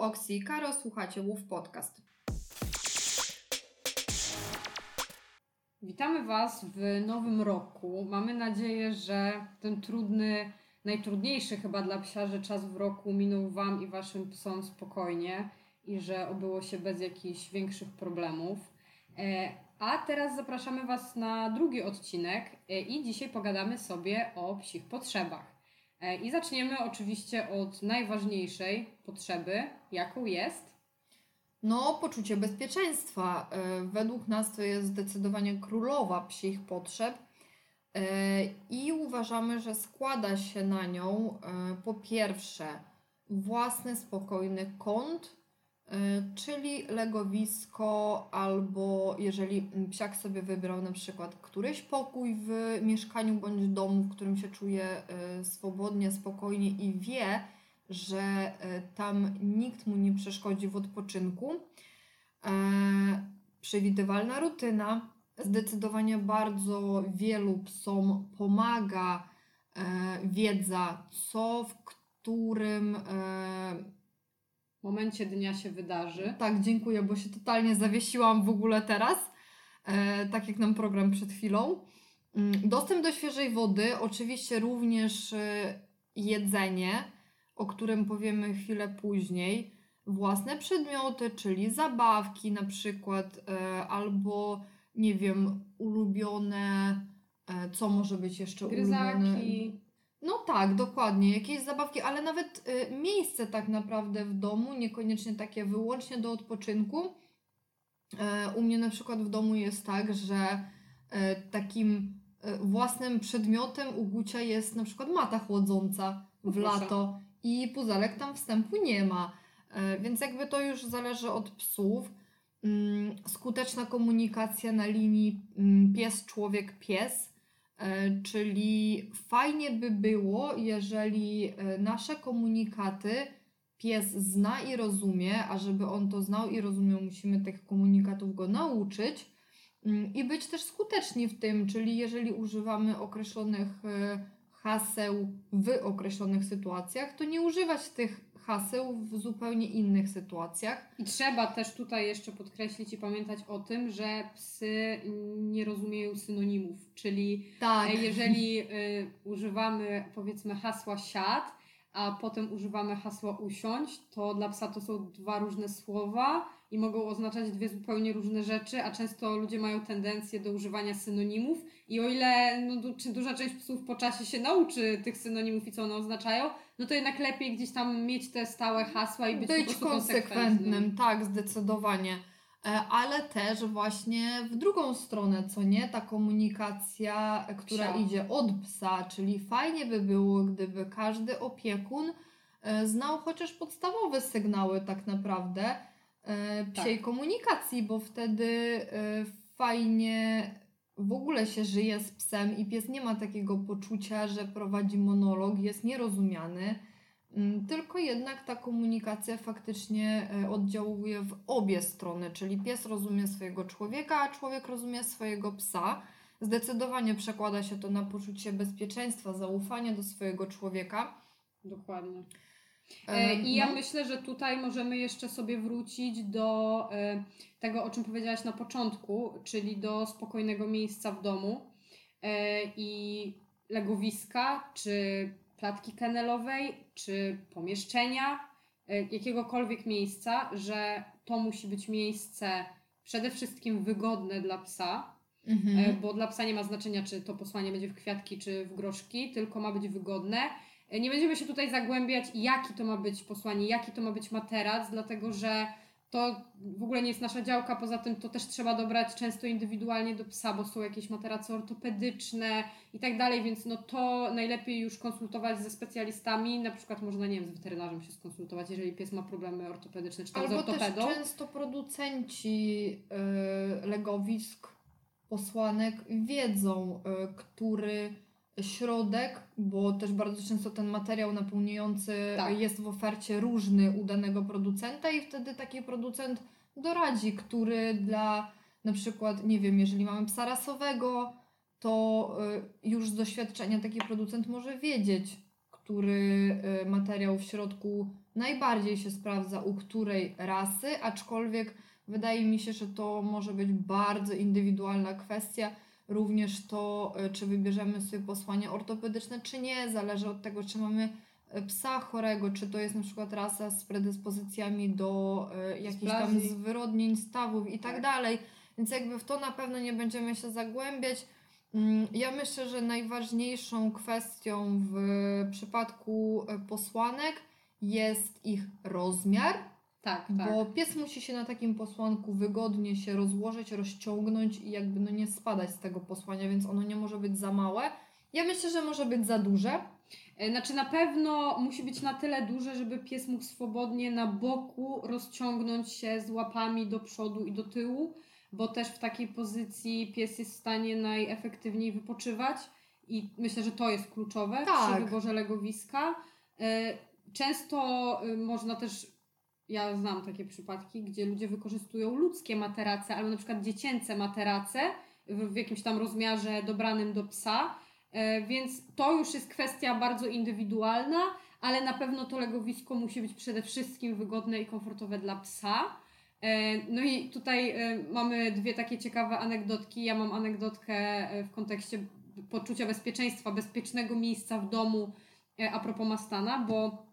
Oksi i Karo, słuchacie Łów Podcast. Witamy Was w nowym roku. Mamy nadzieję, że ten trudny, najtrudniejszy chyba dla psiarzy czas w roku minął Wam i Waszym psom spokojnie i że obyło się bez jakichś większych problemów. E, a teraz zapraszamy Was na drugi odcinek e, i dzisiaj pogadamy sobie o psich potrzebach. E, I zaczniemy oczywiście od najważniejszej potrzeby, jaką jest No, poczucie bezpieczeństwa. E, Według nas to jest zdecydowanie królowa psich potrzeb e, i uważamy, że składa się na nią po pierwsze własny spokojny kąt, czyli legowisko, albo jeżeli psiak sobie wybrał na przykład któryś pokój w mieszkaniu bądź domu, w którym się czuje e, swobodnie, spokojnie i wie, że e, tam nikt mu nie przeszkodzi w odpoczynku. Przewidywalna rutyna. Zdecydowanie bardzo wielu psom pomaga wiedza, co w którym. Momencie dnia się wydarzy. tak, dziękuję, bo się totalnie zawiesiłam w ogóle teraz. E, tak jak nam program przed chwilą. Mm, Dostęp do świeżej wody, oczywiście również e, jedzenie, o którym powiemy chwilę później. Własne przedmioty, czyli zabawki na przykład, e, albo nie wiem, ulubione, e, co może być jeszcze ulubione? No tak, dokładnie, jakieś zabawki, ale nawet y, miejsce tak naprawdę w domu, niekoniecznie takie wyłącznie do odpoczynku. E, u mnie na przykład w domu jest tak, że e, takim e, własnym przedmiotem u Gucia jest na przykład mata chłodząca w proszę. lato i puzelek tam wstępu nie ma. Więc jakby to już zależy od psów. Mm, skuteczna komunikacja na linii mm, pies-człowiek-pies. E, Czyli fajnie by było, jeżeli e, nasze komunikaty pies zna i rozumie, a żeby on to znał i rozumiał, musimy tych komunikatów go nauczyć mm, i być też skuteczni w tym, czyli jeżeli używamy określonych e, haseł w określonych sytuacjach, to nie używać tych haseł w zupełnie innych sytuacjach. I trzeba też tutaj jeszcze podkreślić i pamiętać o tym, że psy nie rozumieją synonimów, czyli Tak. E, Jeżeli y, używamy powiedzmy hasła siad, a potem używamy hasła usiąść, to dla psa to są dwa różne słowa i mogą oznaczać dwie zupełnie różne rzeczy, a często ludzie mają tendencję do używania synonimów i o ile no, du- czy duża część psów po czasie się nauczy tych synonimów i co one oznaczają, no to jednak lepiej gdzieś tam mieć te stałe hasła i być, być konsekwentnym, tak, zdecydowanie. E, Ale też właśnie w drugą stronę, co nie, ta komunikacja, e, która Psia. idzie od psa, czyli fajnie by było, gdyby każdy opiekun e, znał chociaż podstawowe sygnały tak naprawdę e, psiej komunikacji, bo wtedy e, fajnie w ogóle się żyje z psem i pies nie ma takiego poczucia, że prowadzi monolog, jest nierozumiany. Mm, Tylko jednak ta komunikacja faktycznie e, oddziałuje w obie strony, czyli pies rozumie swojego człowieka, a człowiek rozumie swojego psa. Zdecydowanie przekłada się to na poczucie bezpieczeństwa, zaufania do swojego człowieka. Dokładnie. E, E, I ja no. myślę, że tutaj możemy jeszcze sobie wrócić do e, tego, o czym powiedziałaś na początku, czyli do spokojnego miejsca w domu i legowiska, czy klatki kennelowej, czy pomieszczenia, jakiegokolwiek miejsca, że to musi być miejsce przede wszystkim wygodne dla psa, Mhm. Bo dla psa nie ma znaczenia, czy to posłanie będzie w kwiatki, czy w groszki, tylko ma być wygodne. Nie będziemy się tutaj zagłębiać, jaki to ma być posłanie, jaki to ma być materac, dlatego że to w ogóle nie jest nasza działka, poza tym to też trzeba dobrać często indywidualnie do psa, bo są jakieś materace ortopedyczne i tak dalej, więc no to najlepiej już konsultować ze specjalistami, na przykład można, nie wiem, z weterynarzem się skonsultować, jeżeli pies ma problemy ortopedyczne, czy tam z Albo też ortopedą. często producenci y, legowisk, posłanek wiedzą, y, który środek, bo też bardzo często ten materiał napełniający Tak. jest w ofercie różny u danego producenta i wtedy taki producent doradzi, który dla na przykład, nie wiem, jeżeli mamy psa rasowego, to y, już z doświadczenia taki producent może wiedzieć, który y, materiał w środku najbardziej się sprawdza u której rasy, aczkolwiek wydaje mi się, że to może być bardzo indywidualna kwestia. Również to, y, czy wybierzemy sobie posłanie ortopedyczne, czy nie, zależy od tego, czy mamy y, psa chorego, czy to jest na przykład rasa z predyspozycjami do y, jakichś tam zwyrodnień stawów i tak Tak. dalej. Więc jakby w to na pewno nie będziemy się zagłębiać. Mm, Ja myślę, że najważniejszą kwestią w przypadku e, posłanek jest ich rozmiar, Tak, tak. bo pies musi się na takim posłanku wygodnie się rozłożyć, rozciągnąć i jakby no nie spadać z tego posłania, więc ono nie może być za małe. Ja myślę, że może być za duże. E, Znaczy na pewno musi być na tyle duże, żeby pies mógł swobodnie na boku rozciągnąć się z łapami do przodu i do tyłu, bo też w takiej pozycji pies jest w stanie najefektywniej wypoczywać i myślę, że to jest kluczowe Tak. przy wyborze legowiska. E, Często e, można też, ja znam takie przypadki, gdzie ludzie wykorzystują ludzkie materace albo na przykład dziecięce materace w, w jakimś tam rozmiarze dobranym do psa, E, Więc to już jest kwestia bardzo indywidualna, ale na pewno to legowisko musi być przede wszystkim wygodne i komfortowe dla psa. E, No i tutaj e, mamy dwie takie ciekawe anegdotki. Ja mam anegdotkę w kontekście poczucia bezpieczeństwa, bezpiecznego miejsca w domu a propos Mastana, bo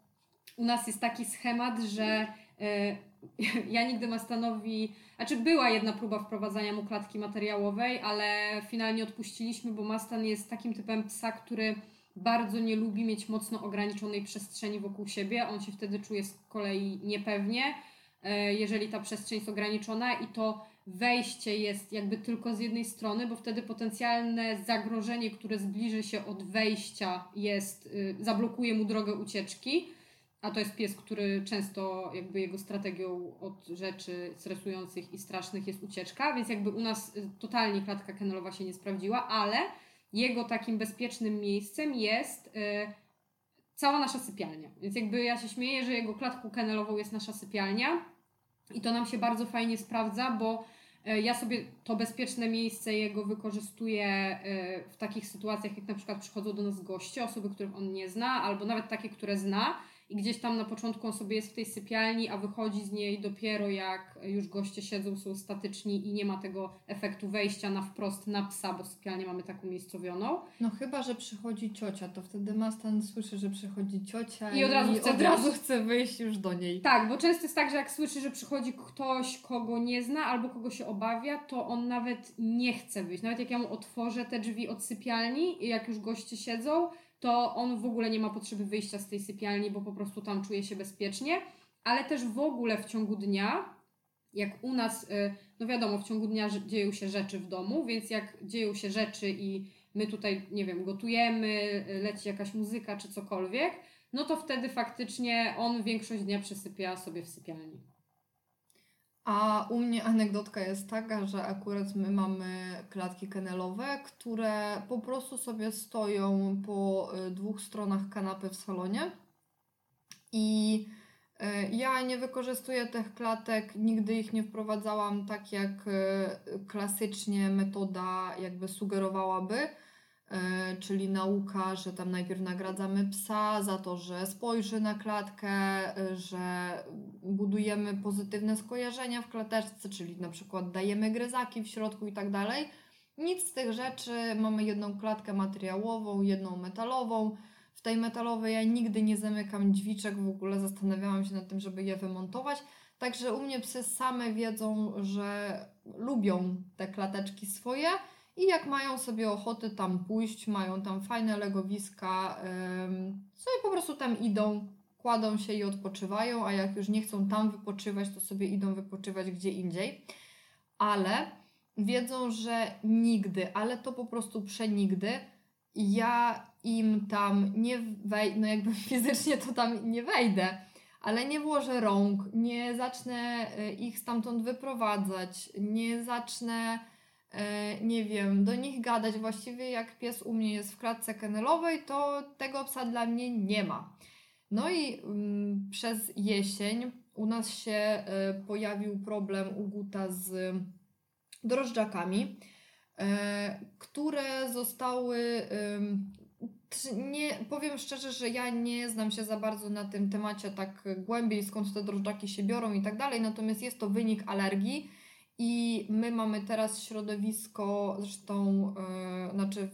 u nas jest taki schemat, że e, ja nigdy Mastanowi, znaczy była jedna próba wprowadzania mu klatki materiałowej, ale finalnie odpuściliśmy, bo Mastan jest takim typem psa, który bardzo nie lubi mieć mocno ograniczonej przestrzeni wokół siebie. On się wtedy czuje z kolei niepewnie, e, jeżeli ta przestrzeń jest ograniczona i to wejście jest jakby tylko z jednej strony, bo wtedy potencjalne zagrożenie, które zbliży się od wejścia jest, y, zablokuje mu drogę ucieczki. A to jest pies, który często jakby jego strategią od rzeczy stresujących i strasznych jest ucieczka, więc jakby u nas y, totalnie klatka kennelowa się nie sprawdziła, ale jego takim bezpiecznym miejscem jest y, cała nasza sypialnia. Więc jakby ja się śmieję, że jego klatką kennelową jest nasza sypialnia i to nam się bardzo fajnie sprawdza, bo y, ja sobie to bezpieczne miejsce jego wykorzystuję w takich sytuacjach, jak na przykład przychodzą do nas goście, osoby, których on nie zna, albo nawet takie, które zna i gdzieś tam na początku on sobie jest w tej sypialni, a wychodzi z niej dopiero jak już goście siedzą, są statyczni i nie ma tego efektu wejścia na wprost na psa, bo sypialnię mamy taką miejscowioną. No chyba, że przychodzi ciocia, to wtedy Mastan słyszy, że przychodzi ciocia I od razu chce od wyjść. razu chce wyjść już do niej. Tak, bo często jest tak, że jak słyszy, że przychodzi ktoś, kogo nie zna albo kogo się obawia, to on nawet nie chce wyjść. Nawet jak ja mu otworzę te drzwi od sypialni i jak już goście siedzą, to on w ogóle nie ma potrzeby wyjścia z tej sypialni, bo po prostu tam czuje się bezpiecznie. Ale też w ogóle w ciągu dnia, jak u nas, y, no wiadomo, w ciągu dnia dzieją się rzeczy w domu, więc jak dzieją się rzeczy i my tutaj, nie wiem, gotujemy, y, leci jakaś muzyka czy cokolwiek, no to wtedy faktycznie on większość dnia przesypia sobie w sypialni. A u mnie anegdotka jest taka, że akurat my mamy klatki kennelowe, które po prostu sobie stoją po y, dwóch stronach kanapy w salonie. I y, ja nie wykorzystuję tych klatek, nigdy ich nie wprowadzałam tak jak y, klasycznie metoda jakby sugerowałaby. E, czyli nauka, że tam najpierw nagradzamy psa za to, że spojrzy na klatkę, e, że budujemy pozytywne skojarzenia w klateczce, czyli na przykład dajemy gryzaki w środku i tak dalej. Nic z tych rzeczy. Mamy jedną klatkę materiałową, jedną metalową. W tej metalowej ja nigdy nie zamykam drzwiczek, w ogóle zastanawiałam się nad tym, żeby je wymontować. Także u mnie psy same wiedzą, że lubią te klateczki swoje i jak mają sobie ochotę tam pójść, mają tam fajne legowiska, sobie po prostu tam idą, kładą się i odpoczywają, a jak już nie chcą tam wypoczywać, to sobie idą wypoczywać gdzie indziej. Ale wiedzą, że nigdy, ale to po prostu przenigdy, ja im tam nie wejdę, no jakby fizycznie to tam nie wejdę, ale nie włożę rąk, nie zacznę y, ich stamtąd wyprowadzać, nie zacznę nie wiem, do nich gadać. Właściwie jak pies u mnie jest w klatce kennelowej, to tego psa dla mnie nie ma. No i mm, przez jesień u nas się e, pojawił problem u Guta z drożdżakami, e, które zostały nie, powiem szczerze, że ja nie znam się za bardzo na tym temacie tak głębiej, skąd te drożdżaki się biorą i tak dalej, natomiast jest to wynik alergii i my mamy teraz środowisko, zresztą, yy, znaczy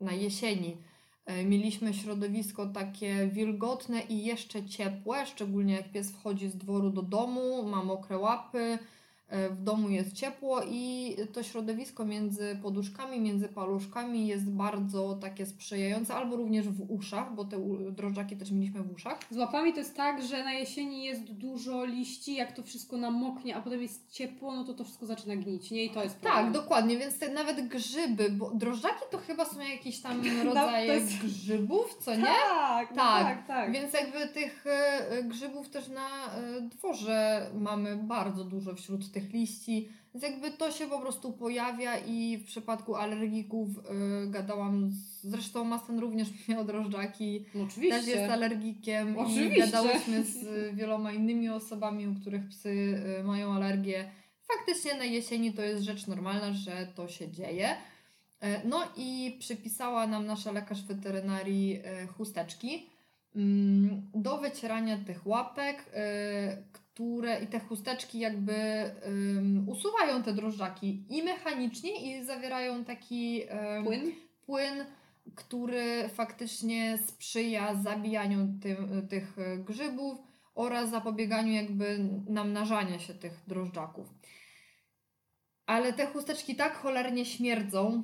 na jesieni, yy, mieliśmy środowisko takie wilgotne i jeszcze ciepłe, szczególnie jak pies wchodzi z dworu do domu, ma mokre łapy, E, w domu jest ciepło i to środowisko między poduszkami, między paluszkami jest bardzo takie sprzyjające, albo również w uszach, bo te drożdżaki też mieliśmy w uszach. Z łapami to jest tak, że na jesieni jest dużo liści, jak to wszystko namoknie, a potem jest ciepło, no to to wszystko zaczyna gnić, nie? I to jest problem. Tak, dokładnie, więc te, nawet grzyby, bo drożdżaki to chyba są jakieś tam rodzaje jest... grzybów, co nie? Tak, no tak, tak, tak. Więc jakby tych e, grzybów też na e, dworze mamy bardzo dużo wśród tych tych liści, więc jakby to się po prostu pojawia i w przypadku alergików yy, gadałam, z, zresztą Masten również miał drożdżaki, no oczywiście. też jest alergikiem oczywiście. i gadałyśmy z wieloma innymi osobami, u których psy yy, mają alergię. Faktycznie na jesieni to jest rzecz normalna, że to się dzieje. Yy, no i przypisała nam nasza lekarz weterynarii yy, chusteczki mm, do wycierania tych łapek, yy, które i te chusteczki jakby um, usuwają te drożdżaki i mechanicznie i zawierają taki um, płyn? płyn, który faktycznie sprzyja zabijaniu tym, tych grzybów oraz zapobieganiu jakby namnażania się tych drożdżaków. Ale te chusteczki tak cholernie śmierdzą,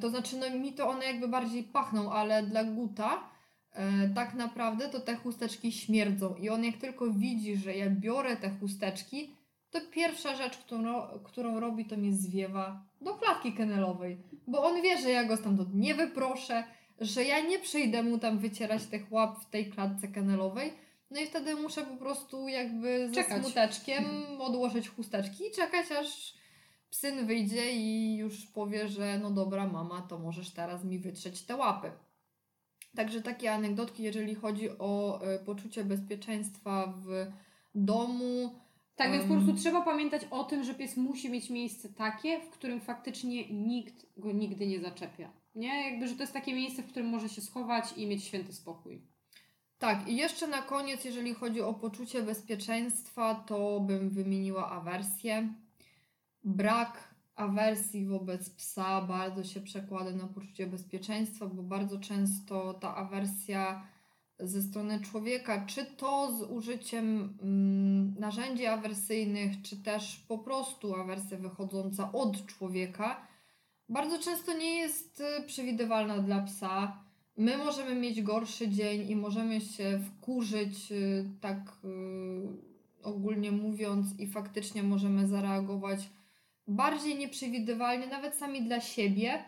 to znaczy no mi to one jakby bardziej pachną, ale dla guta E, tak naprawdę to te chusteczki śmierdzą i on jak tylko widzi, że ja biorę te chusteczki, to pierwsza rzecz, którą, którą robi, to mnie zwiewa do klatki kenelowej, bo on wie, że ja go stamtąd nie wyproszę, że ja nie przyjdę mu tam wycierać tych łap w tej klatce kenelowej, no i wtedy muszę po prostu jakby ze czekać. smuteczkiem odłożyć chusteczki i czekać aż syn wyjdzie i już powie, że no dobra mama, to możesz teraz mi wytrzeć te łapy. Także takie anegdotki, jeżeli chodzi o y, poczucie bezpieczeństwa w domu. Tak, więc po prostu trzeba pamiętać o tym, że pies musi mieć miejsce takie, w którym faktycznie nikt go nigdy nie zaczepia. Nie? Jakby, że to jest takie miejsce, w którym może się schować i mieć święty spokój. Tak, i jeszcze na koniec, jeżeli chodzi o poczucie bezpieczeństwa, to bym wymieniła awersję. Brak awersji wobec psa bardzo się przekłada na poczucie bezpieczeństwa, bo bardzo często ta awersja ze strony człowieka, czy to z użyciem mm, narzędzi awersyjnych, czy też po prostu awersja wychodząca od człowieka, bardzo często nie jest y, przewidywalna dla psa. My możemy mieć gorszy dzień i możemy się wkurzyć, y, tak y, ogólnie mówiąc, i faktycznie możemy zareagować bardziej nieprzewidywalnie, nawet sami dla siebie.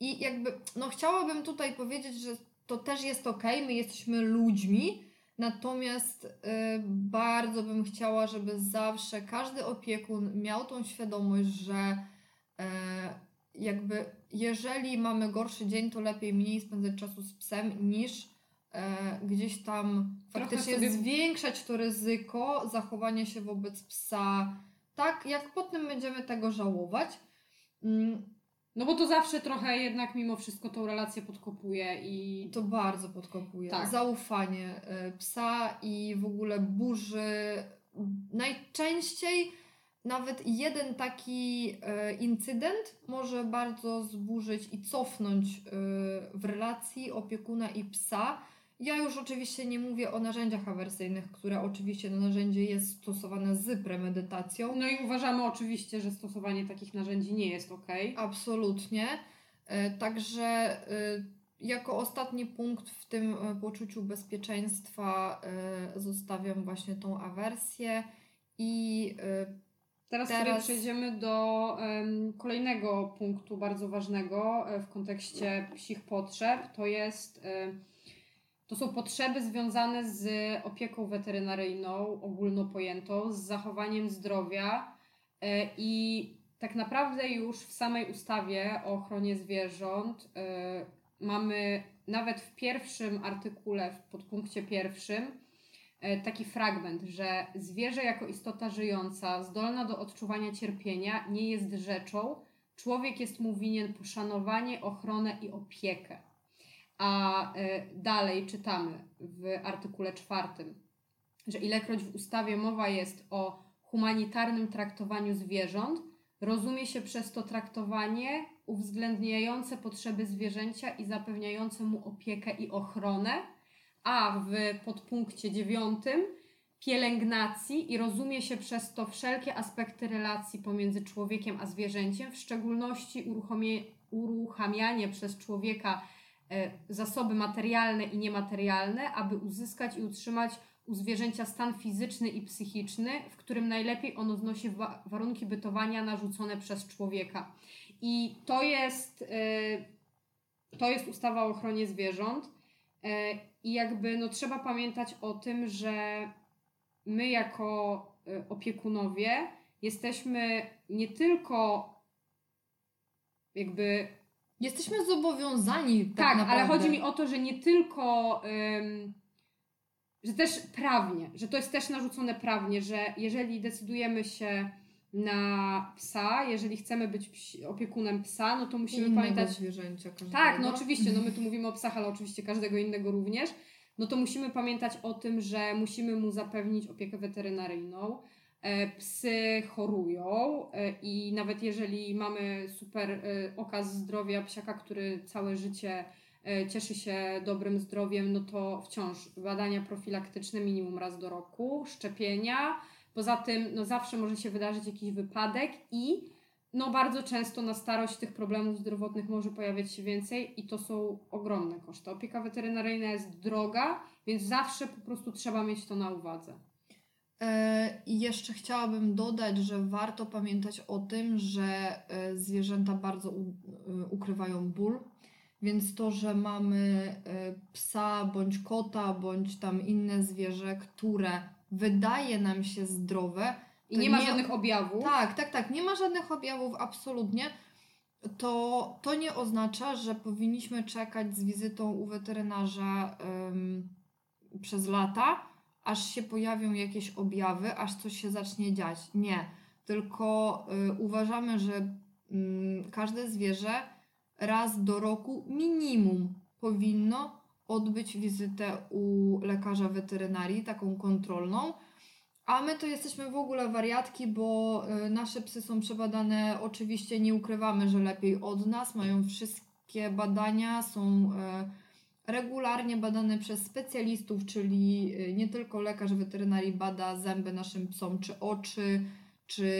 I jakby, no chciałabym tutaj powiedzieć, że to też jest ok, my jesteśmy ludźmi, natomiast y, bardzo bym chciała, żeby zawsze każdy opiekun miał tą świadomość, że y, jakby jeżeli mamy gorszy dzień, to lepiej mniej spędzać czasu z psem niż y, gdzieś tam faktycznie sobie... zwiększać to ryzyko zachowania się wobec psa tak, jak potem będziemy tego żałować. Mm, no bo to zawsze trochę jednak mimo wszystko tą relację podkopuje i... To bardzo podkopuje. Tak. Zaufanie y, psa i w ogóle burzy. Najczęściej nawet jeden taki y, incydent może bardzo zburzyć i cofnąć y, w relacji opiekuna i psa ja już oczywiście nie mówię o narzędziach awersyjnych, które oczywiście to narzędzie jest stosowane z premedytacją. No i uważamy oczywiście, że stosowanie takich narzędzi nie jest ok. Absolutnie. E, także e, jako ostatni punkt w tym e, poczuciu bezpieczeństwa zostawiam właśnie tą awersję i Teraz, teraz... sobie przejdziemy do um, kolejnego punktu bardzo ważnego w kontekście psich potrzeb. To jest um, to są potrzeby związane z opieką weterynaryjną, ogólnopojętą, z zachowaniem zdrowia e, i tak naprawdę już w samej ustawie o ochronie zwierząt e, mamy nawet w pierwszym artykule, w podpunkcie pierwszym, e, taki fragment, że zwierzę jako istota żyjąca, zdolna do odczuwania cierpienia, nie jest rzeczą. Człowiek jest mu winien poszanowanie, ochronę i opiekę. A e, dalej czytamy w artykule czwartym, że ilekroć w ustawie mowa jest o humanitarnym traktowaniu zwierząt, rozumie się przez to traktowanie uwzględniające potrzeby zwierzęcia i zapewniające mu opiekę i ochronę, a w podpunkcie dziewiątym pielęgnacji i rozumie się przez to wszelkie aspekty relacji pomiędzy człowiekiem a zwierzęciem, w szczególności uruchamianie przez człowieka zasoby materialne i niematerialne, aby uzyskać i utrzymać u zwierzęcia stan fizyczny i psychiczny, w którym najlepiej ono znosi wa warunki bytowania narzucone przez człowieka. I to jest, e, to jest ustawa o ochronie zwierząt. E, I jakby no, trzeba pamiętać o tym, że my jako e, opiekunowie jesteśmy nie tylko jakby. Jesteśmy zobowiązani. Tak, tak naprawdę. ale chodzi mi o to, że nie tylko. że też prawnie, że to jest też narzucone prawnie, że jeżeli decydujemy się na psa, jeżeli chcemy być psi, opiekunem psa, no to musimy Innego pamiętać. zwierzęcia każdego. Tak, no oczywiście, no my tu mówimy o psach, ale oczywiście każdego innego również. No to musimy pamiętać o tym, że musimy mu zapewnić opiekę weterynaryjną. E, Psy chorują e, i nawet jeżeli mamy super e, okaz zdrowia psiaka, który całe życie cieszy się dobrym zdrowiem, no to wciąż badania profilaktyczne minimum raz do roku, szczepienia. Poza tym no zawsze może się wydarzyć jakiś wypadek i no bardzo często na starość tych problemów zdrowotnych może pojawiać się więcej i to są ogromne koszty. Opieka weterynaryjna jest droga, więc zawsze po prostu trzeba mieć to na uwadze. E, I jeszcze chciałabym dodać, że warto pamiętać o tym, że e, zwierzęta bardzo e, ukrywają ból, więc to, że mamy psa bądź kota, bądź tam inne zwierzę, które wydaje nam się zdrowe, I nie ma żadnych objawów. tak, tak, tak. Nie ma żadnych objawów, absolutnie. To, to nie oznacza, że powinniśmy czekać z wizytą u weterynarza ym, przez lata, aż się pojawią jakieś objawy, aż coś się zacznie dziać. Nie. Tylko y, uważamy, że y, każde zwierzę raz do roku minimum powinno odbyć wizytę u lekarza weterynarii, taką kontrolną a my to jesteśmy w ogóle wariatki, bo y, nasze psy są przebadane, oczywiście nie ukrywamy, że lepiej od nas, mają wszystkie badania, są y, regularnie badane przez specjalistów, czyli y, nie tylko lekarz weterynarii bada zęby naszym psom, czy oczy, czy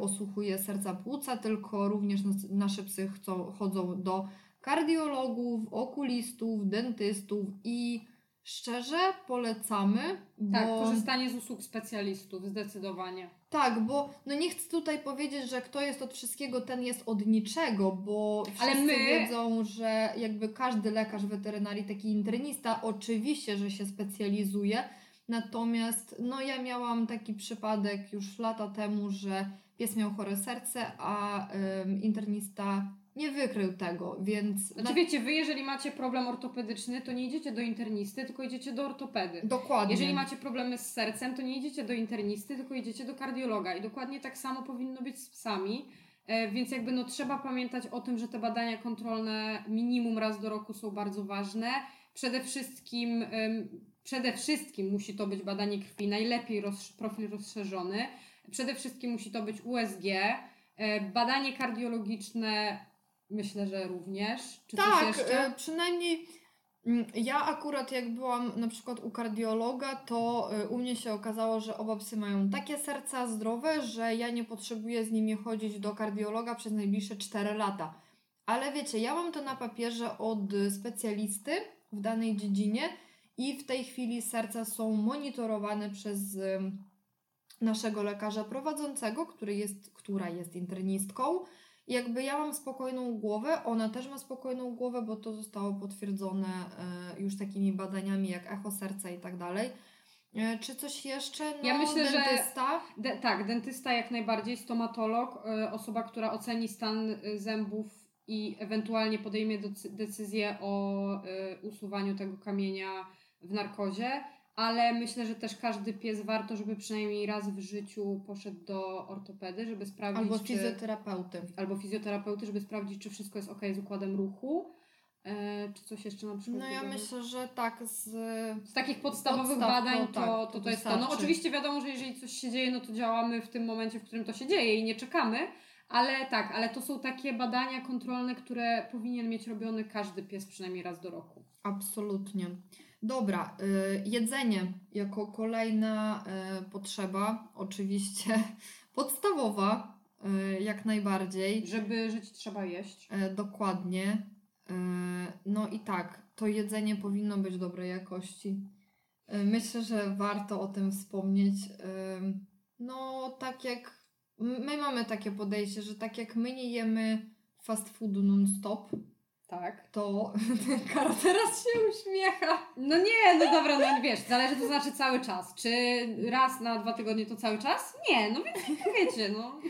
osłuchuje serca płuca, tylko również nasze psy chcą, chodzą do kardiologów, okulistów, dentystów i Szczerze polecamy. Tak, bo... korzystanie z usług specjalistów, zdecydowanie. Tak, bo no nie chcę tutaj powiedzieć, że kto jest od wszystkiego, ten jest od niczego, bo wszyscy Ale my... wiedzą, że jakby każdy lekarz weterynarii, taki internista, oczywiście, że się specjalizuje. Natomiast no ja miałam taki przypadek już lata temu, że pies miał chore serce, a ym, internista nie wykrył tego, więc... Znaczy na... wiecie, wy jeżeli macie problem ortopedyczny, to nie idziecie do internisty, tylko idziecie do ortopedy. Dokładnie. Jeżeli macie problemy z sercem, to nie idziecie do internisty, tylko idziecie do kardiologa. I dokładnie tak samo powinno być z psami. E, więc jakby no trzeba pamiętać o tym, że te badania kontrolne minimum raz do roku są bardzo ważne. Przede wszystkim, przede wszystkim musi to być badanie krwi, najlepiej roz, profil rozszerzony. Przede wszystkim musi to być USG. E, badanie kardiologiczne Myślę, że również. Czy tak, coś jeszcze? E, przynajmniej mm, ja akurat jak byłam na przykład u kardiologa, to e, u mnie się okazało, że oba psy mają takie serca zdrowe, że ja nie potrzebuję z nimi chodzić do kardiologa przez najbliższe 4 lata. Ale wiecie, ja mam to na papierze od specjalisty w danej dziedzinie i w tej chwili serca są monitorowane przez naszego lekarza prowadzącego, który jest, która jest internistką jakby ja mam spokojną głowę, ona też ma spokojną głowę, bo to zostało potwierdzone e, już takimi badaniami jak echo serca i tak dalej. E, czy coś jeszcze? No, ja myślę, dentysta. że. De, tak, dentysta jak najbardziej, stomatolog, e, osoba, która oceni stan zębów i ewentualnie podejmie decyzję o usuwaniu tego kamienia w narkozie ale myślę, że też każdy pies warto, żeby przynajmniej raz w życiu poszedł do ortopedy, żeby sprawdzić. Albo fizjoterapeuty. Czy, albo fizjoterapeuty, żeby sprawdzić, czy wszystko jest ok z układem ruchu. E, czy coś jeszcze na przykład? No ja myślę, że tak z... Z takich podstawowych Podstaw, badań to, tak, to, to to, jest to. No oczywiście wiadomo, że jeżeli coś się dzieje, no to działamy w tym momencie, w którym to się dzieje i nie czekamy, ale tak, ale to są takie badania kontrolne, które powinien mieć robiony każdy pies przynajmniej raz do roku. Absolutnie. Dobra, y, jedzenie jako kolejna y, potrzeba, oczywiście podstawowa, y, jak najbardziej. Żeby żyć trzeba jeść. Dokładnie. No i tak, to jedzenie powinno być dobrej jakości. Myślę, że warto o tym wspomnieć. No, tak jak my mamy takie podejście, że tak jak my nie jemy fast foodu non-stop, Tak. to Kara teraz się uśmiecha. No nie, no dobra, no wiesz, zależy to znaczy cały czas. Czy raz na dwa tygodnie to cały czas? Nie, no więc wiecie, no.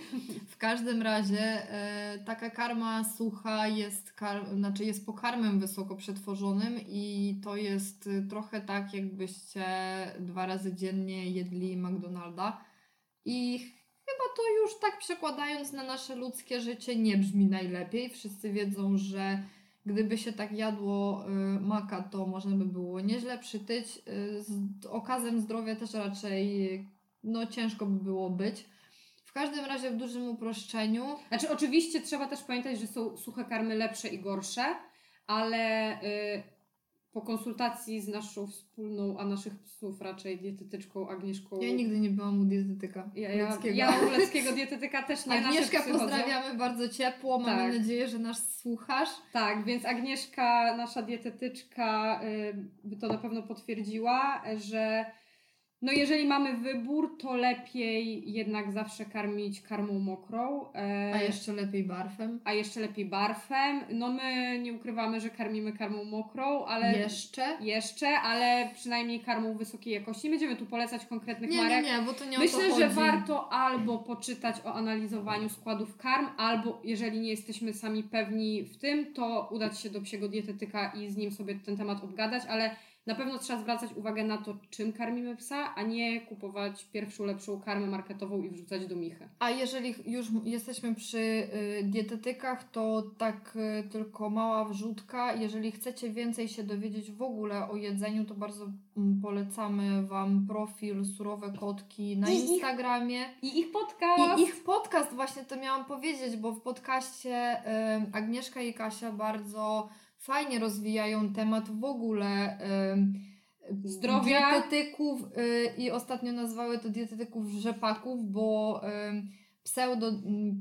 W każdym razie e, taka karma sucha jest, kar- znaczy jest pokarmem wysoko przetworzonym i to jest e, trochę tak, jakbyście dwa razy dziennie jedli McDonalda. I chyba to już tak przekładając na nasze ludzkie życie nie brzmi najlepiej. Wszyscy wiedzą, że gdyby się tak jadło y, maka, to można by było nieźle przytyć. Y, z okazem zdrowia też raczej no, ciężko by było być. W każdym razie w dużym uproszczeniu Znaczy oczywiście trzeba też pamiętać, że są suche karmy lepsze i gorsze, ale y, po konsultacji z naszą wspólną, a naszych psów raczej dietetyczką Agnieszką. ja nigdy nie byłam u dietetyka ja, ja, ja u leckiego dietetyka też nie Agnieszka psy chodzą. pozdrawiamy bardzo ciepło. Mamy Tak. nadzieję, że nas słuchasz. Tak, więc Agnieszka, nasza dietetyczka, y, by to na pewno potwierdziła, że no jeżeli mamy wybór, to lepiej jednak zawsze karmić karmą mokrą. e, A jeszcze lepiej barfem. a jeszcze lepiej barfem. No my nie ukrywamy, że karmimy karmą mokrą, ale Jeszcze? jeszcze, ale przynajmniej karmą wysokiej jakości. Nie będziemy tu polecać konkretnych Nie, nie, marek. nie, bo to nie o Myślę, to że warto albo poczytać o analizowaniu składów karm, albo jeżeli nie jesteśmy sami pewni w tym, to udać się do psiego dietetyka i z nim sobie ten temat obgadać, ale na pewno trzeba zwracać uwagę na to, czym karmimy psa, a nie kupować pierwszą, lepszą karmę marketową i wrzucać do michy. A jeżeli już jesteśmy przy y, dietetykach, to tak y, tylko mała wrzutka. Jeżeli chcecie więcej się dowiedzieć w ogóle o jedzeniu, to bardzo mm, polecamy Wam profil Surowe Kotki na I ich- Instagramie. I ich podcast! I ich podcast, właśnie to miałam powiedzieć, bo w podcaście y, Agnieszka i Kasia bardzo fajnie rozwijają temat w ogóle y, Zdrowia. dietetyków y, i ostatnio nazwały to dietetyków rzepaków, bo y, pseudo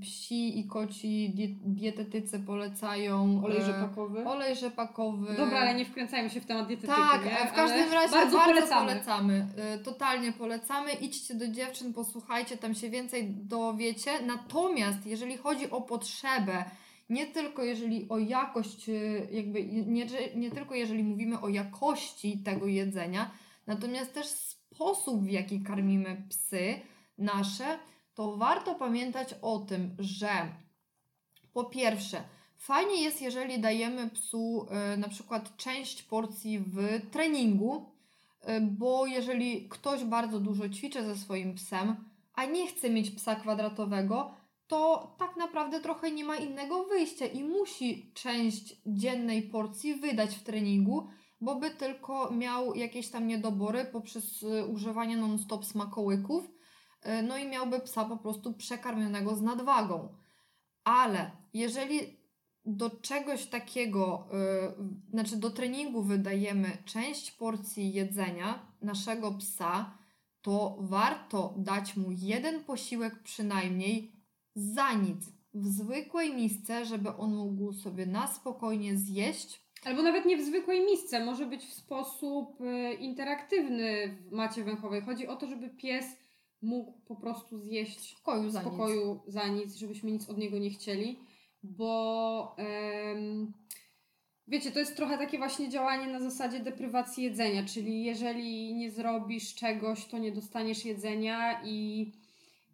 psi i koci die, dietetycy polecają Olej e, rzepakowy. olej rzepakowy. Dobra, ale nie wkręcajmy się w temat dietetyki, Tak, nie? w każdym Ale razie bardzo, bardzo, polecamy. polecamy. Y, Totalnie polecamy. Idźcie do dziewczyn, posłuchajcie, tam się więcej dowiecie. Natomiast jeżeli chodzi o potrzebę, nie tylko jeżeli o jakość, y, jakby nie, nie tylko jeżeli mówimy o jakości tego jedzenia, natomiast też sposób, w jaki karmimy psy nasze, to warto pamiętać o tym, że po pierwsze, fajnie jest, jeżeli dajemy psu y, na przykład część porcji w treningu, y, bo jeżeli ktoś bardzo dużo ćwiczy ze swoim psem, a nie chce mieć psa kwadratowego, to tak naprawdę trochę nie ma innego wyjścia i musi część dziennej porcji wydać w treningu, bo by tylko miał jakieś tam niedobory poprzez y, używanie non-stop smakołyków, y, no i miałby psa po prostu przekarmionego z nadwagą. Ale jeżeli do czegoś takiego, y, znaczy do treningu wydajemy część porcji jedzenia naszego psa, to warto dać mu jeden posiłek przynajmniej za nic w zwykłej misce, żeby on mógł sobie na spokojnie zjeść. Albo nawet nie w zwykłej misce, może być w sposób y, interaktywny w macie węchowej. Chodzi o to, żeby pies mógł po prostu zjeść W pokoju w za nic. spokoju za nic, żebyśmy nic od niego nie chcieli, bo em, wiecie, to jest trochę takie właśnie działanie na zasadzie deprywacji jedzenia, czyli jeżeli nie zrobisz czegoś, to nie dostaniesz jedzenia i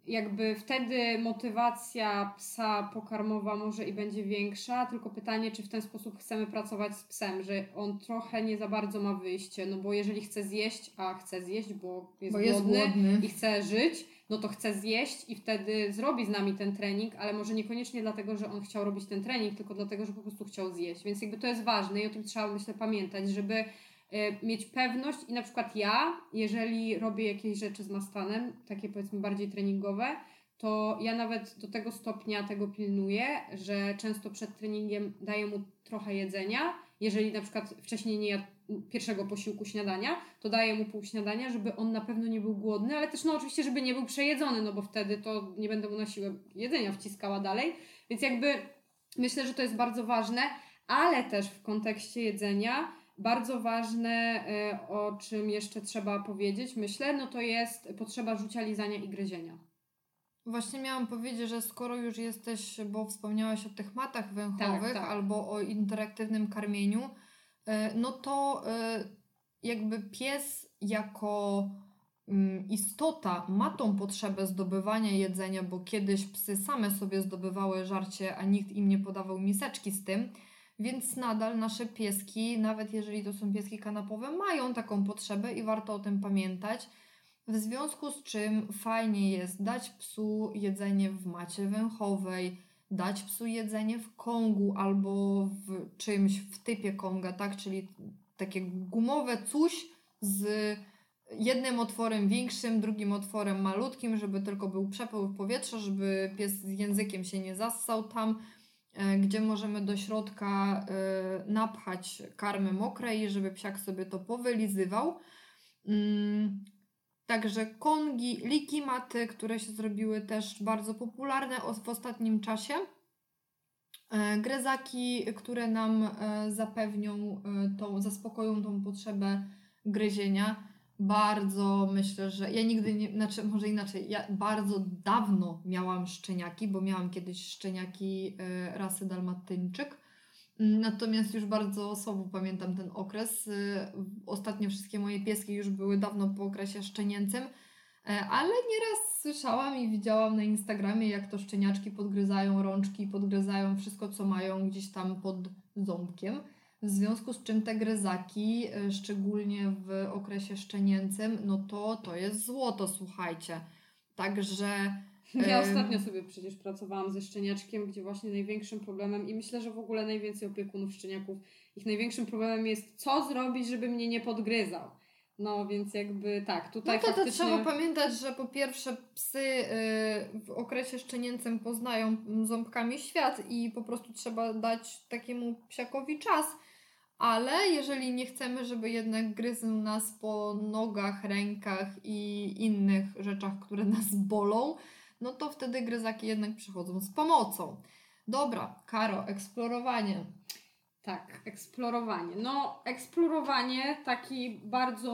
jakby wtedy motywacja psa pokarmowa może i będzie większa, tylko pytanie, czy w ten sposób chcemy pracować z psem, że on trochę nie za bardzo ma wyjście, no bo jeżeli chce zjeść, a chce zjeść, bo jest, Bo jest głodny, głodny. i chce żyć, no to chce zjeść i wtedy zrobi z nami ten trening, ale może niekoniecznie dlatego, że on chciał robić ten trening, tylko dlatego, że po prostu chciał zjeść. Więc jakby to jest ważne i o tym trzeba myślę pamiętać, żeby mieć pewność i na przykład ja, jeżeli robię jakieś rzeczy z Mastanem, takie powiedzmy bardziej treningowe, to ja nawet do tego stopnia tego pilnuję, że często przed treningiem daję mu trochę jedzenia. Jeżeli na przykład wcześniej nie jadł pierwszego posiłku śniadania, to daję mu pół śniadania, żeby on na pewno nie był głodny, ale też no oczywiście, żeby nie był przejedzony, no bo wtedy to nie będę mu na siłę jedzenia wciskała dalej. Więc jakby myślę, że to jest bardzo ważne, ale też w kontekście jedzenia bardzo ważne, y, o czym jeszcze trzeba powiedzieć, myślę, no to jest potrzeba rzucia, lizania i gryzienia. Właśnie miałam powiedzieć, że skoro już jesteś, bo wspomniałaś o tych matach węchowych tak. albo o interaktywnym karmieniu, e, no to e, jakby pies jako mm, istota ma tą potrzebę zdobywania jedzenia, bo kiedyś psy same sobie zdobywały żarcie, a nikt im nie podawał miseczki z tym. Więc nadal nasze pieski, nawet jeżeli to są pieski kanapowe, mają taką potrzebę i warto o tym pamiętać. W związku z czym fajnie jest dać psu jedzenie w macie węchowej, dać psu jedzenie w kongu albo w czymś w typie konga, tak? Czyli takie gumowe coś z jednym otworem większym, drugim otworem malutkim, żeby tylko był przepływ powietrza, żeby pies z językiem się nie zassał tam, gdzie możemy do środka e, napchać karmy mokrej, żeby psiak sobie to powylizywał. Mm, Także kongi, likimaty, które się zrobiły też bardzo popularne w ostatnim czasie. E, Grezaki, które nam e, zapewnią e, tą, zaspokoją tą potrzebę gryzienia. Bardzo myślę, że ja nigdy nie, znaczy może inaczej, ja bardzo dawno miałam szczeniaki, bo miałam kiedyś szczeniaki e, rasy dalmatyńczyk. Natomiast już bardzo słabo pamiętam ten okres. Y, Ostatnio wszystkie moje pieski już były dawno po okresie szczenięcym, e, ale nieraz słyszałam i widziałam na Instagramie, jak to szczeniaczki podgryzają rączki, podgryzają wszystko, co mają gdzieś tam pod ząbkiem. W związku z czym te gryzaki, e, szczególnie w okresie szczenięcym, no to to jest złoto, słuchajcie. Także Ja ostatnio sobie przecież pracowałam ze szczeniaczkiem, gdzie właśnie największym problemem i myślę, że w ogóle najwięcej opiekunów szczeniaków, ich największym problemem jest co zrobić, żeby mnie nie podgryzał. No więc jakby tak, No tutaj to, to faktycznie... trzeba pamiętać, że po pierwsze psy y, w okresie szczenięcym poznają ząbkami świat i po prostu trzeba dać takiemu psiakowi czas. Ale jeżeli nie chcemy, żeby jednak gryzł nas po nogach, rękach i innych rzeczach, które nas bolą, no to wtedy gryzaki jednak przychodzą z pomocą. Dobra, Karo, eksplorowanie. Tak, eksplorowanie. No, eksplorowanie taki bardzo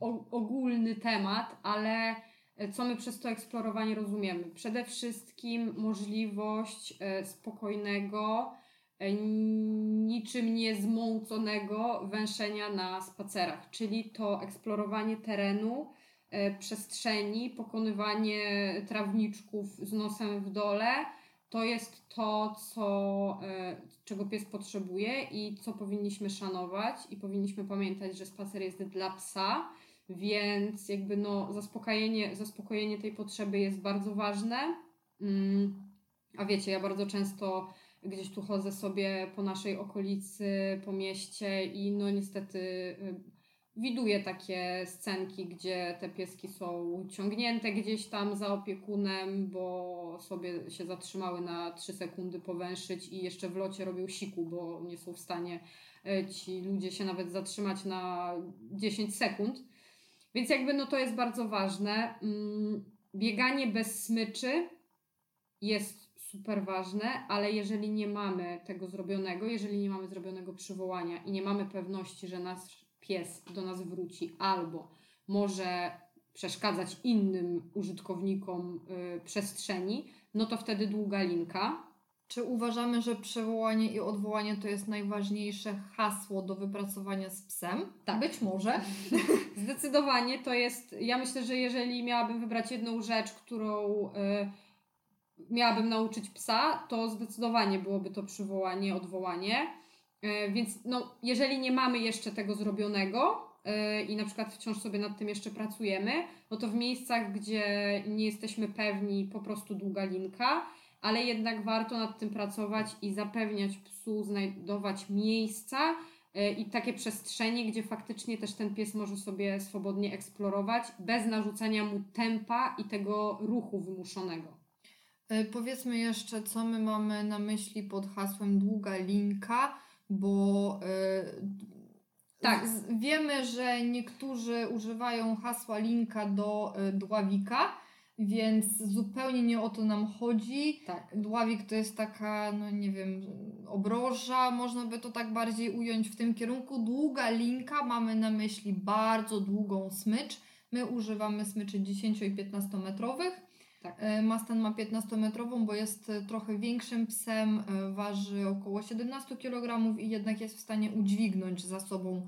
o, ogólny temat, ale e, co my przez to eksplorowanie rozumiemy? Przede wszystkim możliwość e, spokojnego, niczym niezmąconego węszenia na spacerach, czyli to eksplorowanie terenu, e, przestrzeni, pokonywanie trawniczków z nosem w dole, to jest to, co, e, czego pies potrzebuje i co powinniśmy szanować i powinniśmy pamiętać, że spacer jest dla psa, więc jakby no zaspokojenie, zaspokojenie tej potrzeby jest bardzo ważne. Mm, A wiecie, ja bardzo często gdzieś tu chodzę sobie po naszej okolicy, po mieście i no niestety y, widuję takie scenki, gdzie te pieski są ciągnięte gdzieś tam za opiekunem, bo sobie się zatrzymały na 3 sekundy powęszyć i jeszcze w locie robią siku, bo nie są w stanie e, ci ludzie się nawet zatrzymać na 10 sekund. Więc jakby no to jest bardzo ważne. Mm, Bieganie bez smyczy jest super ważne, ale jeżeli nie mamy tego zrobionego, jeżeli nie mamy zrobionego przywołania i nie mamy pewności, że nasz pies do nas wróci albo może przeszkadzać innym użytkownikom y, przestrzeni, no to wtedy długa linka. Czy uważamy, że przywołanie i odwołanie to jest najważniejsze hasło do wypracowania z psem? Tak. Być może. Zdecydowanie to jest. Ja myślę, że jeżeli miałabym wybrać jedną rzecz, którą y, miałabym nauczyć psa, to zdecydowanie byłoby to przywołanie, odwołanie. Y, więc no, jeżeli nie mamy jeszcze tego zrobionego y, i na przykład wciąż sobie nad tym jeszcze pracujemy, no to w miejscach, gdzie nie jesteśmy pewni, po prostu długa linka ale jednak warto nad tym pracować i zapewniać psu, znajdować miejsca e, i takie przestrzenie, gdzie faktycznie też ten pies może sobie swobodnie eksplorować, bez narzucania mu tempa i tego ruchu wymuszonego. E, powiedzmy jeszcze, co my mamy na myśli pod hasłem długa linka, bo yy, tak. Z, wiemy, że niektórzy używają hasła linka do yy, dławika więc zupełnie nie o to nam chodzi. Tak. Dławik to jest taka, no nie wiem, obroża, można by to tak bardziej ująć w tym kierunku. Długa linka, mamy na myśli bardzo długą smycz. My używamy smyczy 10 i 15 metrowych. Tak. E, Mastan ma 15 metrową, bo jest e, trochę większym psem, e, waży około 17 kg i jednak jest w stanie udźwignąć za sobą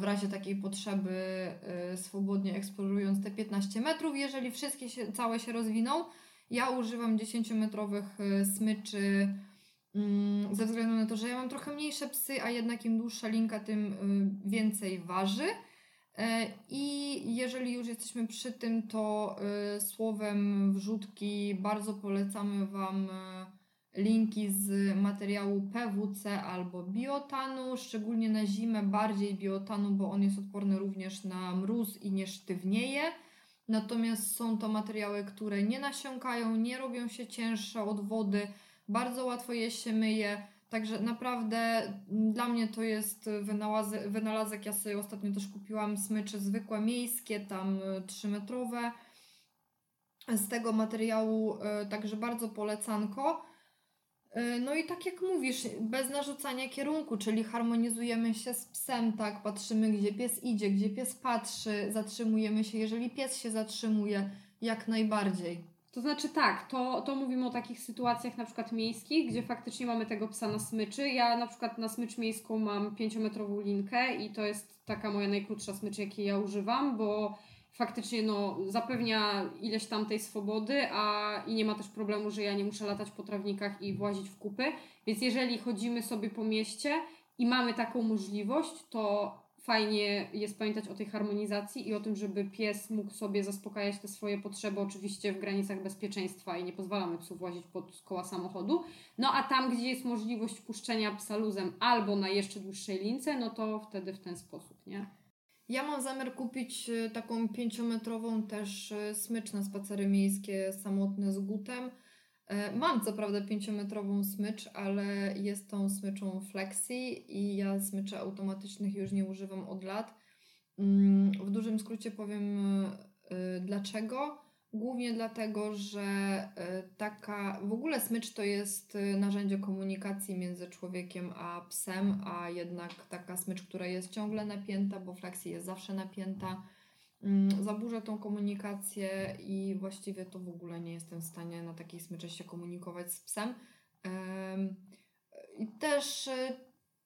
w razie takiej potrzeby swobodnie eksplorując te 15 metrów. Jeżeli wszystkie się, całe się rozwiną, ja używam 10-metrowych y, smyczy mm, ze względu na to, że ja mam trochę mniejsze psy, a jednak im dłuższa linka, tym więcej waży. E, I jeżeli już jesteśmy przy tym, to słowem wrzutki bardzo polecamy Wam linki z materiału PWC albo biotanu, szczególnie na zimę bardziej biotanu, bo on jest odporny również na mróz i nie sztywnieje. Natomiast są to materiały, które nie nasiąkają, nie robią się cięższe od wody, bardzo łatwo je się myje. Także naprawdę dla mnie to jest wynalazek. Ja sobie ostatnio też kupiłam smycze zwykłe miejskie, tam 3-metrowe z tego materiału, e, także bardzo polecanko. E, no i tak jak mówisz, bez narzucania kierunku, czyli harmonizujemy się z psem, tak, patrzymy gdzie pies idzie, gdzie pies patrzy, zatrzymujemy się, jeżeli pies się zatrzymuje, jak najbardziej. To znaczy tak, to, to mówimy o takich sytuacjach na przykład miejskich, gdzie faktycznie mamy tego psa na smyczy. Ja na przykład na smycz miejską mam pięciometrową linkę i to jest taka moja najkrótsza smycz, jakiej ja używam, bo faktycznie no, zapewnia ileś tam tej swobody, a i nie ma też problemu, że ja nie muszę latać po trawnikach i włazić w kupy. Więc jeżeli chodzimy sobie po mieście i mamy taką możliwość, to fajnie jest pamiętać o tej harmonizacji i o tym, żeby pies mógł sobie zaspokajać te swoje potrzeby, oczywiście w granicach bezpieczeństwa i nie pozwalamy psu włazić pod koła samochodu. No a tam, gdzie jest możliwość puszczenia psa luzem albo na jeszcze dłuższej lince, no to wtedy w ten sposób, nie? Ja mam zamiar kupić e, taką pięciometrową też e, smycz na spacery miejskie samotne z gutem. E, mam co prawda pięciometrową smycz, ale jest tą smyczą flexi i ja smyczy automatycznych już nie używam od lat. Mm, w dużym skrócie powiem dlaczego. Głównie dlatego, że e, taka, w ogóle smycz to jest e, narzędzie komunikacji między człowiekiem a psem, a jednak taka smycz, która jest ciągle napięta, bo flexi jest zawsze napięta, zaburza tą komunikację i właściwie to w ogóle nie jestem w stanie na takiej smyczy się komunikować z psem. I też e,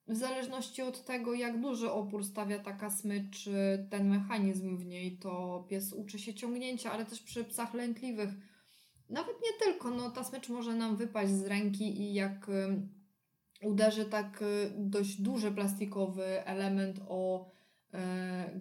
w zależności od tego, jak duży opór stawia taka smycz, ten mechanizm w niej, to pies uczy się ciągnięcia, ale też przy psach lękliwych. Nawet nie tylko, no ta smycz może nam wypaść z ręki i jak uderzy tak y, dość duży plastikowy element o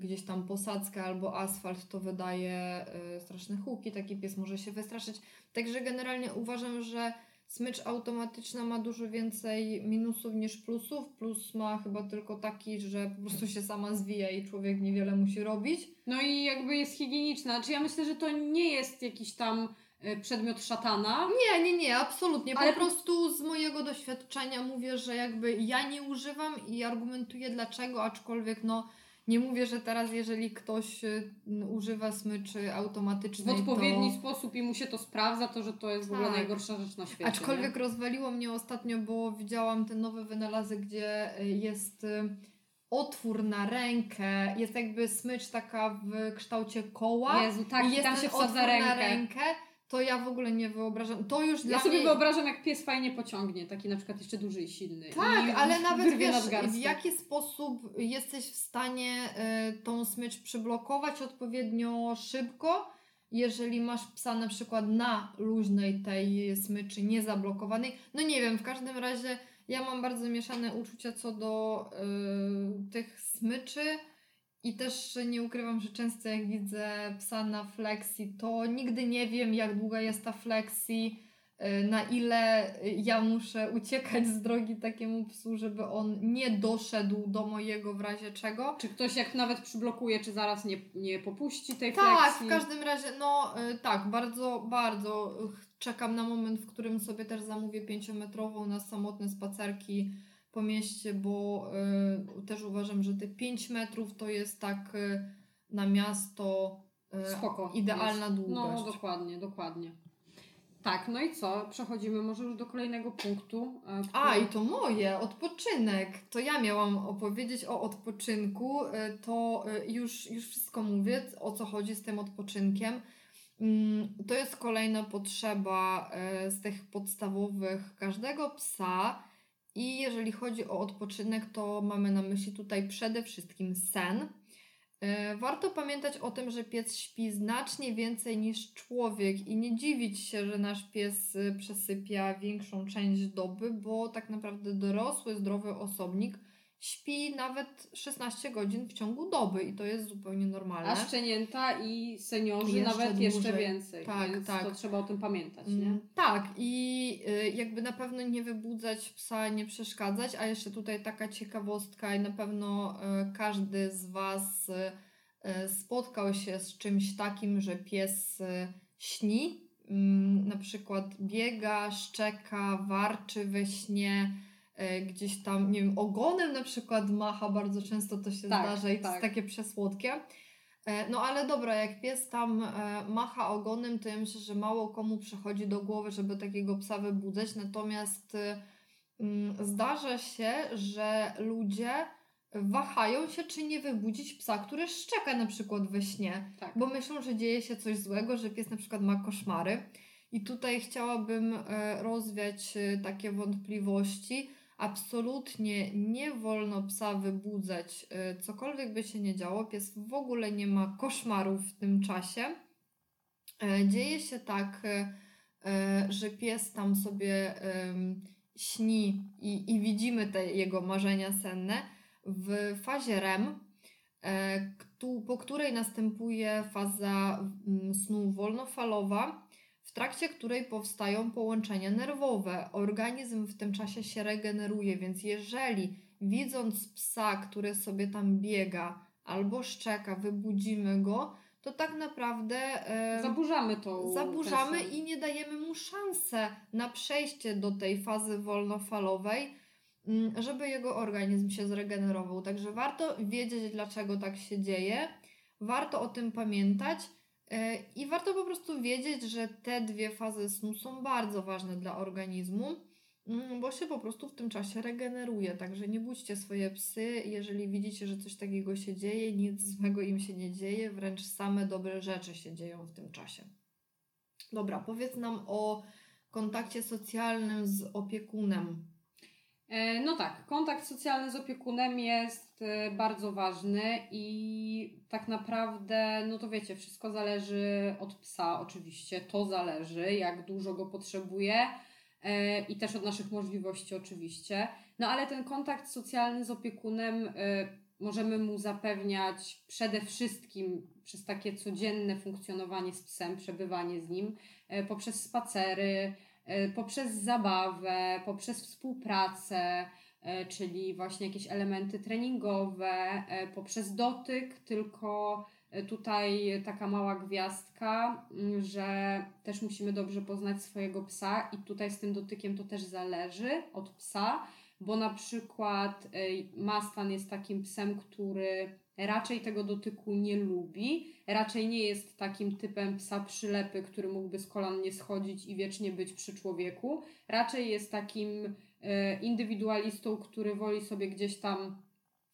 gdzieś tam posadzkę albo asfalt, to wydaje e, straszne huki, taki pies może się wystraszyć. Także generalnie uważam, że Smycz automatyczna ma dużo więcej minusów niż plusów. Plus ma chyba tylko taki, że po prostu się sama zwija i człowiek niewiele musi robić. No i jakby jest higieniczna. Znaczy ja myślę, że to nie jest jakiś tam e, przedmiot szatana. Nie, nie, nie, absolutnie. Po Ale prostu z mojego doświadczenia mówię, że jakby ja nie używam i argumentuję dlaczego, aczkolwiek no nie mówię, że teraz jeżeli ktoś y, używa smyczy automatycznej W odpowiedni to... sposób i mu się to sprawdza, to że to jest tak. w ogóle tak. najgorsza rzecz na świecie. Aczkolwiek nie? rozwaliło mnie ostatnio, bo widziałam ten nowy wynalazek, gdzie y, jest y, otwór na rękę, jest jakby smycz taka w kształcie koła. Jezu, tak, i jest tam się wsadza rękę. rękę to ja w ogóle nie wyobrażam. To już Ja dla sobie mnie... wyobrażam, jak pies fajnie pociągnie, taki na przykład jeszcze duży i silny. Tak, I ale nawet wiesz, w jaki sposób jesteś w stanie y, tą smycz przyblokować odpowiednio szybko, jeżeli masz psa na przykład na luźnej tej smyczy, niezablokowanej. No nie wiem, w każdym razie ja mam bardzo mieszane uczucia co do y, tych smyczy i też nie ukrywam, że często jak widzę psa na flexi, to nigdy nie wiem jak długa jest ta flexi, y, na ile ja muszę uciekać z drogi takiemu psu, żeby on nie doszedł do mojego w razie czego. Czy ktoś jak nawet przyblokuje, czy zaraz nie, nie popuści tej Tak, flexi? w każdym razie, no y, tak, bardzo, bardzo czekam na moment, w którym sobie też zamówię pięciometrową na samotne spacerki po mieście, bo y, też uważam, że te 5 metrów to jest tak y, na miasto y, Spoko. idealna jest. długość. No, dokładnie, dokładnie. Tak, no i co? Przechodzimy może już do kolejnego punktu. e, A, który- i to moje, odpoczynek. To ja miałam opowiedzieć o odpoczynku. To już, już wszystko mówię, o co chodzi z tym odpoczynkiem. Mm, To jest kolejna potrzeba z tych podstawowych każdego psa. I jeżeli chodzi o odpoczynek, to mamy na myśli tutaj przede wszystkim sen. E, Warto pamiętać o tym, że pies śpi znacznie więcej niż człowiek i nie dziwić się, że nasz pies y, przesypia większą część doby, bo tak naprawdę dorosły, zdrowy osobnik śpi nawet 16 godzin w ciągu doby i to jest zupełnie normalne. A szczenięta i seniorzy Jeszcze nawet jeszcze dłużej. więcej. Tak, więc tak. to trzeba o tym pamiętać, nie? Mm, Tak, i y, jakby na pewno nie wybudzać psa, nie przeszkadzać, a jeszcze tutaj taka ciekawostka i na pewno y, każdy z Was y, spotkał się z czymś takim, że pies śni, mm, na przykład biega, szczeka, warczy we śnie, gdzieś tam, nie wiem, ogonem na przykład macha, bardzo często to się Tak, zdarza i to tak. jest takie przesłodkie. E, No ale dobra, jak pies tam e, macha ogonem, to ja myślę, że mało komu przychodzi do głowy, żeby takiego psa wybudzać. Natomiast e, mm, zdarza się, że ludzie wahają się, czy nie wybudzić psa, który szczeka na przykład we śnie, Tak. bo myślą, że dzieje się coś złego, że pies na przykład ma koszmary. I tutaj chciałabym e, rozwiać e, takie wątpliwości. Absolutnie nie wolno psa wybudzać, e, cokolwiek by się nie działo. Pies w ogóle nie ma koszmarów w tym czasie. E, Dzieje się tak, e, e, że pies tam sobie śni i, i widzimy te jego marzenia senne w fazie REM, po której następuje faza snu wolnofalowa, trakcie której powstają połączenia nerwowe. Organizm w tym czasie się regeneruje, więc jeżeli widząc psa, który sobie tam biega albo szczeka, wybudzimy go, to tak naprawdę em, Zaburzamy tą zaburzamy i nie dajemy mu szansę na przejście do tej fazy wolnofalowej, mm, żeby jego organizm się zregenerował. Także warto wiedzieć, dlaczego tak się dzieje, warto o tym pamiętać e, i warto po prostu wiedzieć, że te dwie fazy snu są bardzo ważne dla organizmu, mm, bo się po prostu w tym czasie regeneruje. Także nie budźcie swoje psy, jeżeli widzicie, że coś takiego się dzieje, nic złego im się nie dzieje, wręcz same dobre rzeczy się dzieją w tym czasie. Dobra, powiedz nam o kontakcie socjalnym z opiekunem. E, No tak, kontakt socjalny z opiekunem jest e, bardzo ważny i tak naprawdę, no to wiecie, wszystko zależy od psa oczywiście, to zależy, jak dużo go potrzebuje e, i też od naszych możliwości oczywiście. No ale ten kontakt socjalny z opiekunem możemy mu zapewniać przede wszystkim przez takie codzienne funkcjonowanie z psem, przebywanie z nim, poprzez spacery, poprzez zabawę, poprzez współpracę, e, czyli właśnie jakieś elementy treningowe, e, poprzez dotyk, tylko e, tutaj taka mała gwiazdka, że też musimy dobrze poznać swojego psa i tutaj z tym dotykiem to też zależy od psa, bo na przykład e, Mastan jest takim psem, który raczej tego dotyku nie lubi, raczej nie jest takim typem psa przylepy, który mógłby z kolan nie schodzić i wiecznie być przy człowieku. Raczej jest takim e, indywidualistą, który woli sobie gdzieś tam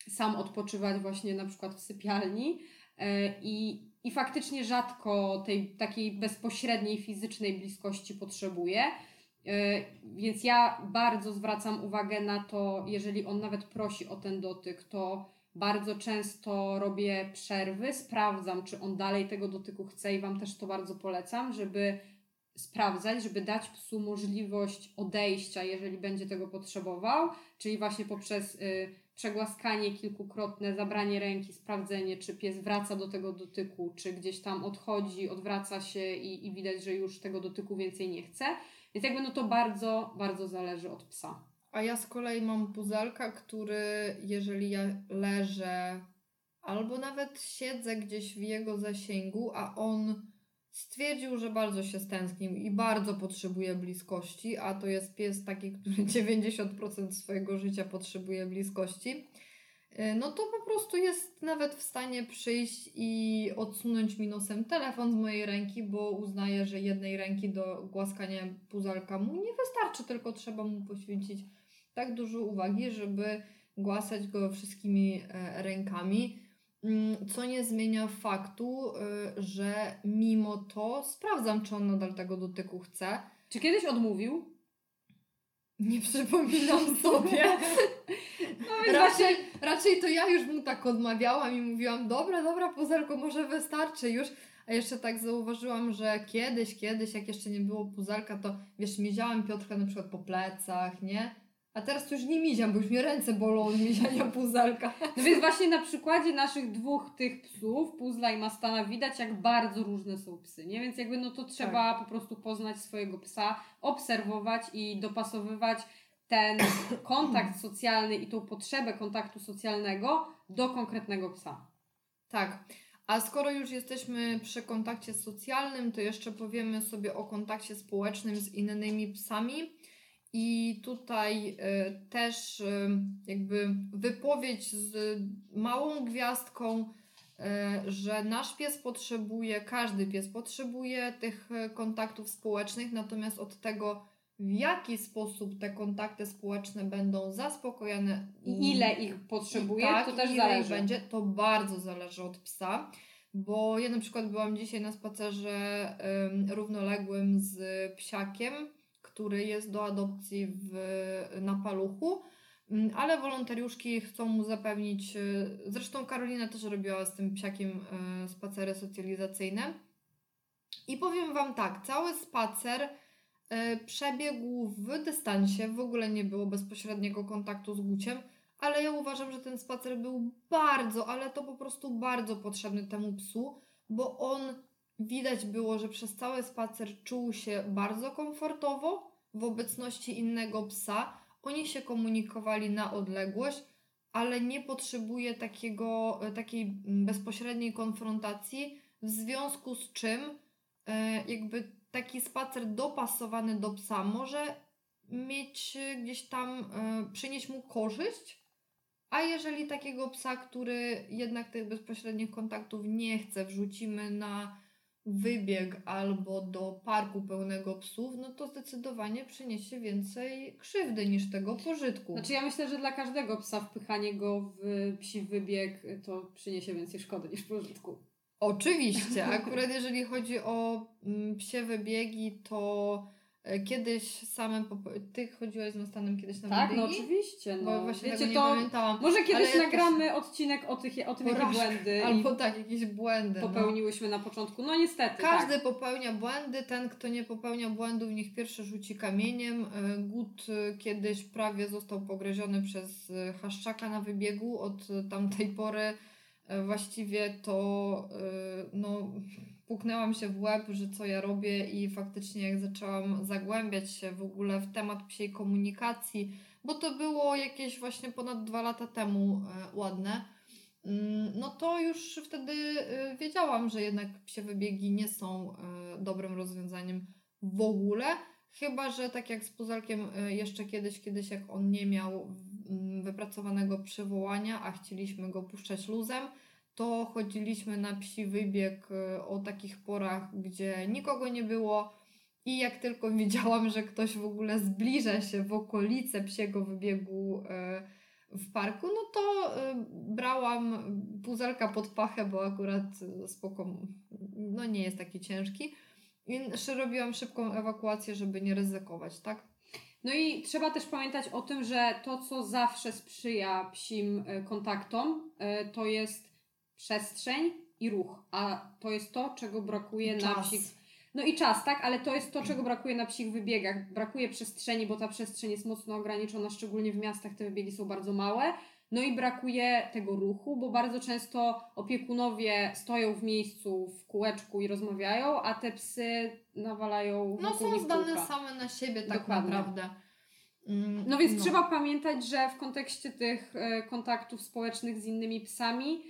sam odpoczywać właśnie na przykład w sypialni, e, i, i faktycznie rzadko tej takiej bezpośredniej fizycznej bliskości potrzebuje. E, więc ja bardzo zwracam uwagę na to, jeżeli on nawet prosi o ten dotyk, to bardzo często robię przerwy, sprawdzam, czy on dalej tego dotyku chce i Wam też to bardzo polecam, żeby sprawdzać, żeby dać psu możliwość odejścia, jeżeli będzie tego potrzebował, czyli właśnie poprzez y, przegłaskanie kilkukrotne, zabranie ręki, sprawdzenie, czy pies wraca do tego dotyku, czy gdzieś tam odchodzi, odwraca się i, i widać, że już tego dotyku więcej nie chce. Więc jakby no to bardzo, bardzo zależy od psa. A ja z kolei mam puzelka, który jeżeli ja leżę albo nawet siedzę gdzieś w jego zasięgu, a on stwierdził, że bardzo się stęsknił i bardzo potrzebuje bliskości, a to jest pies taki, który 90% swojego życia potrzebuje bliskości, y, no to po prostu jest nawet w stanie przyjść i odsunąć mi nosem telefon z mojej ręki, bo uznaje, że jednej ręki do głaskania puzelka mu nie wystarczy, tylko trzeba mu poświęcić tak dużo uwagi, żeby głasać go wszystkimi e, rękami, mm, co nie zmienia faktu, e, że mimo to sprawdzam, czy on nadal tego dotyku chce. Czy kiedyś odmówił? Nie przypominam sobie. No raczej, raczej to ja już mu tak odmawiałam i mówiłam, dobra, dobra, puzelko, może wystarczy już. A jeszcze tak zauważyłam, że kiedyś, kiedyś, jak jeszcze nie było puzelka, to wiesz, miedziałam Piotrka na przykład po plecach, nie? A teraz już nie miziam, bo już mnie ręce bolą od miziania puzelka. No więc właśnie na przykładzie naszych dwóch tych psów, Puzla i Mastana, widać jak bardzo różne są psy, nie? Więc jakby no to trzeba tak. po prostu poznać swojego psa, obserwować i dopasowywać ten kontakt socjalny i tą potrzebę kontaktu socjalnego do konkretnego psa. Tak. A skoro już jesteśmy przy kontakcie socjalnym, to jeszcze powiemy sobie o kontakcie społecznym z innymi psami. I tutaj y, też y, jakby wypowiedź z małą gwiazdką, y, że nasz pies potrzebuje, każdy pies potrzebuje tych kontaktów społecznych, natomiast od tego, w jaki sposób te kontakty społeczne będą zaspokojone i ile ich potrzebuje, tak, to też ile zależy. będzie, to bardzo zależy od psa. Bo ja na przykład byłam dzisiaj na spacerze równoległym z psiakiem który jest do adopcji w, na paluchu, mm, ale wolontariuszki chcą mu zapewnić, y, zresztą Karolina też robiła z tym psiakiem y, spacery socjalizacyjne. I powiem Wam tak, cały spacer y, przebiegł w dystansie, w ogóle nie było bezpośredniego kontaktu z Guciem, ale ja uważam, że ten spacer był bardzo, ale to po prostu bardzo potrzebny temu psu, bo on Widać było, że przez cały spacer czuł się bardzo komfortowo w obecności innego psa. Oni się komunikowali na odległość, ale nie potrzebuje takiego, e, takiej bezpośredniej konfrontacji, w związku z czym e, jakby taki spacer dopasowany do psa może mieć e, gdzieś tam, przynieść mu korzyść, a jeżeli takiego psa, który jednak tych bezpośrednich kontaktów nie chce, wrzucimy na wybieg albo do parku pełnego psów, no to zdecydowanie przyniesie więcej krzywdy niż tego pożytku. Znaczy ja myślę, że dla każdego psa wpychanie go w psi wybieg to przyniesie więcej szkody niż pożytku. Oczywiście, akurat jeżeli chodzi o mm, psie wybiegi, to kiedyś samym, ty chodziłaś z Mostanem kiedyś na Tak, no oczywiście. No. Bo właśnie Wiecie, nie to pamiętałam. Może kiedyś nagramy odcinek o, tych, o tym, jakie błędy albo tak, jakieś błędy no. popełniłyśmy no. na początku. No niestety. Każdy tak. popełnia błędy, ten kto nie popełnia błędów niech pierwszy rzuci kamieniem. E, Gut e, kiedyś prawie został pogryziony przez haszczaka na wybiegu. Od tamtej pory właściwie to no puknęłam się w łeb, że co ja robię i faktycznie jak zaczęłam zagłębiać się w ogóle w temat psiej komunikacji, bo to było jakieś właśnie ponad dwa lata temu e, ładne, mm, no to już wtedy e, wiedziałam, że jednak psie wybiegi nie są e, dobrym rozwiązaniem w ogóle, chyba że tak jak z puzelkiem jeszcze kiedyś, kiedyś jak on nie miał mm, wypracowanego przywołania, a chcieliśmy go puszczać luzem, to chodziliśmy na psi wybieg e, o takich porach, gdzie nikogo nie było. I jak tylko widziałam, że ktoś w ogóle zbliża się w okolice psiego wybiegu, e, w parku, no to y, brałam puzelka pod pachę, bo akurat spoko, no nie jest taki ciężki. I robiłam szybką ewakuację, żeby nie ryzykować, tak? No i trzeba też pamiętać o tym, że to, co zawsze sprzyja psim e, kontaktom, e, to jest przestrzeń i ruch, a to jest to, czego brakuje Czas. na psich. No i czas, tak, ale to jest to, czego brakuje na psich wybiegach. Brakuje przestrzeni, bo ta przestrzeń jest mocno ograniczona, szczególnie w miastach te wybiegi są bardzo małe. No i brakuje tego ruchu, bo bardzo często opiekunowie stoją w miejscu w kółeczku i rozmawiają, a te psy nawalają No są zdane same na siebie tak Dokładnie. naprawdę. Mm, No więc trzeba pamiętać, że w kontekście tych e, kontaktów społecznych z innymi psami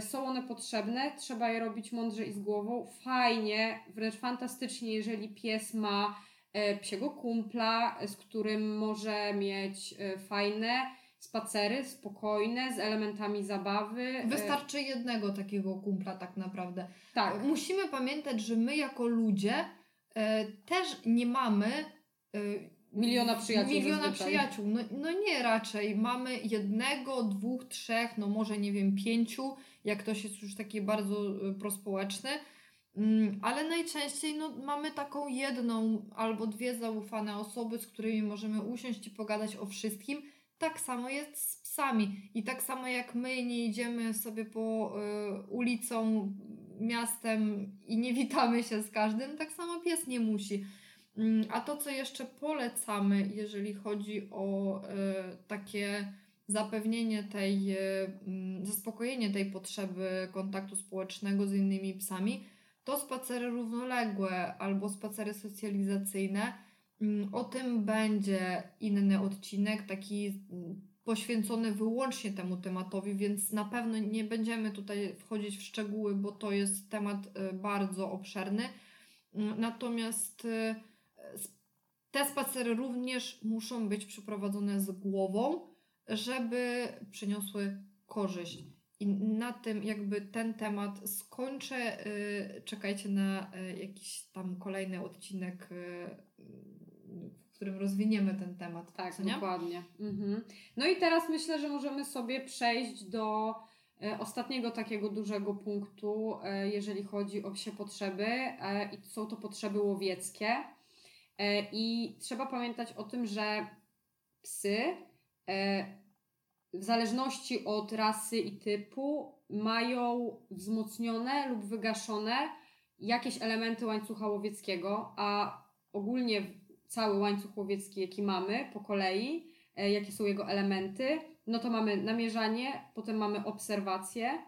są one potrzebne, trzeba je robić mądrze i z głową. Fajnie, wręcz fantastycznie, jeżeli pies ma e, psiego kumpla, e, z którym może mieć e, fajne spacery, spokojne, z elementami zabawy. e, Wystarczy jednego takiego kumpla tak naprawdę. Tak, Musimy pamiętać, że my jako ludzie e, też nie mamy e, Miliona przyjaciół Miliona przyjaciół. No, no nie raczej. Mamy jednego, dwóch, trzech, no może nie wiem, pięciu, jak ktoś jest już taki bardzo e, prospołeczny. Mm, Ale najczęściej no, mamy taką jedną albo dwie zaufane osoby, z którymi możemy usiąść i pogadać o wszystkim. Tak samo jest z psami. I tak samo jak my nie idziemy sobie po y, ulicą, miastem i nie witamy się z każdym, tak samo pies nie musi. Mm, A to, co jeszcze polecamy, jeżeli chodzi o y, takie zapewnienie tej, y, mm, zaspokojenie tej potrzeby kontaktu społecznego z innymi psami, to spacery równoległe albo spacery socjalizacyjne. Mm, O tym będzie inny odcinek, taki poświęcony wyłącznie temu tematowi, więc na pewno nie będziemy tutaj wchodzić w szczegóły, bo to jest temat y, bardzo obszerny. Natomiast te spacery również muszą być przeprowadzone z głową, żeby przyniosły korzyść. I na tym jakby ten temat skończę. Y, Czekajcie na y, jakiś tam kolejny odcinek, y, w którym rozwiniemy ten temat. Tak, dokładnie. Mhm. No i teraz myślę, że możemy sobie przejść do ostatniego takiego dużego punktu, jeżeli chodzi o psie potrzeby i są to potrzeby łowieckie. E, I trzeba pamiętać o tym, że psy e, w zależności od rasy i typu mają wzmocnione lub wygaszone jakieś elementy łańcucha łowieckiego, a ogólnie cały łańcuch łowiecki, jaki mamy po kolei, e, jakie są jego elementy, no to mamy namierzanie, potem mamy obserwację,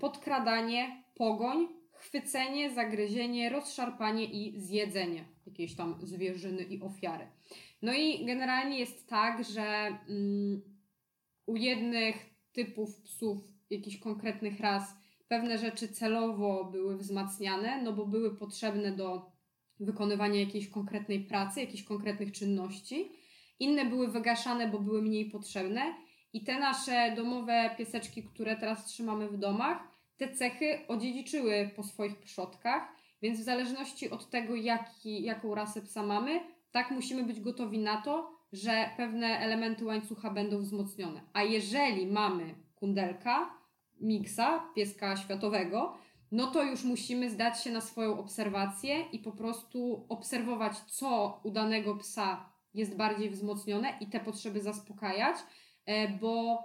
podkradanie, pogoń, chwycenie, zagryzienie, rozszarpanie i zjedzenie jakiejś tam zwierzyny i ofiary. No i generalnie jest tak, że mm, u jednych typów psów, jakichś konkretnych ras, pewne rzeczy celowo były wzmacniane, no bo były potrzebne do wykonywania jakiejś konkretnej pracy, jakichś konkretnych czynności. Inne były wygaszane, bo były mniej potrzebne. I te nasze domowe pieseczki, które teraz trzymamy w domach, te cechy odziedziczyły po swoich przodkach, więc w zależności od tego, jaki, jaką rasę psa mamy, tak musimy być gotowi na to, że pewne elementy łańcucha będą wzmocnione. A jeżeli mamy kundelka, miksa, pieska światowego, no to już musimy zdać się na swoją obserwację i po prostu obserwować, co u danego psa jest bardziej wzmocnione i te potrzeby zaspokajać, e, bo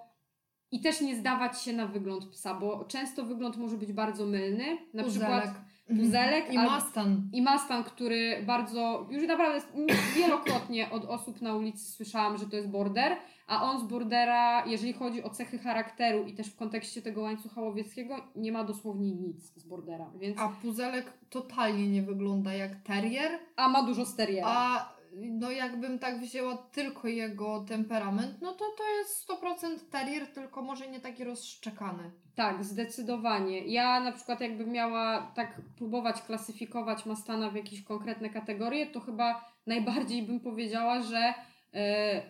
i też nie zdawać się na wygląd psa, bo często wygląd może być bardzo mylny. Na przykład puzelek i mastan. i Mustang, który bardzo, już naprawdę wielokrotnie od osób na ulicy słyszałam, że to jest border, a on z bordera, jeżeli chodzi o cechy charakteru i też w kontekście tego łańcucha łowieckiego, nie ma dosłownie nic z bordera, więc... A puzelek totalnie nie wygląda jak terrier, A ma dużo steriera. a no jakbym tak wzięła tylko jego temperament, no to to jest 100% terrier, tylko może nie taki rozszczekany. Tak, zdecydowanie. Ja na przykład jakbym miała tak próbować klasyfikować Mastana w jakieś konkretne kategorie, to chyba najbardziej bym powiedziała, że e,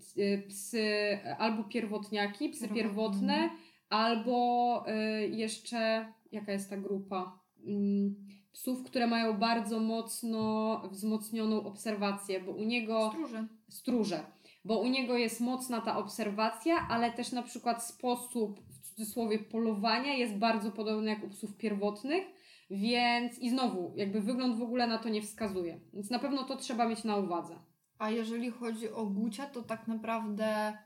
c- psy albo pierwotniaki, psy Pierwotne. pierwotne, albo e, jeszcze jaka jest ta grupa? Mm, Psów, które mają bardzo mocno wzmocnioną obserwację, bo u niego Stróże. stróże. bo u niego jest mocna ta obserwacja, ale też na przykład sposób w cudzysłowie polowania jest bardzo podobny jak u psów pierwotnych, więc i znowu, jakby wygląd w ogóle na to nie wskazuje. Więc na pewno to trzeba mieć na uwadze. A jeżeli chodzi o Gucia, to tak naprawdę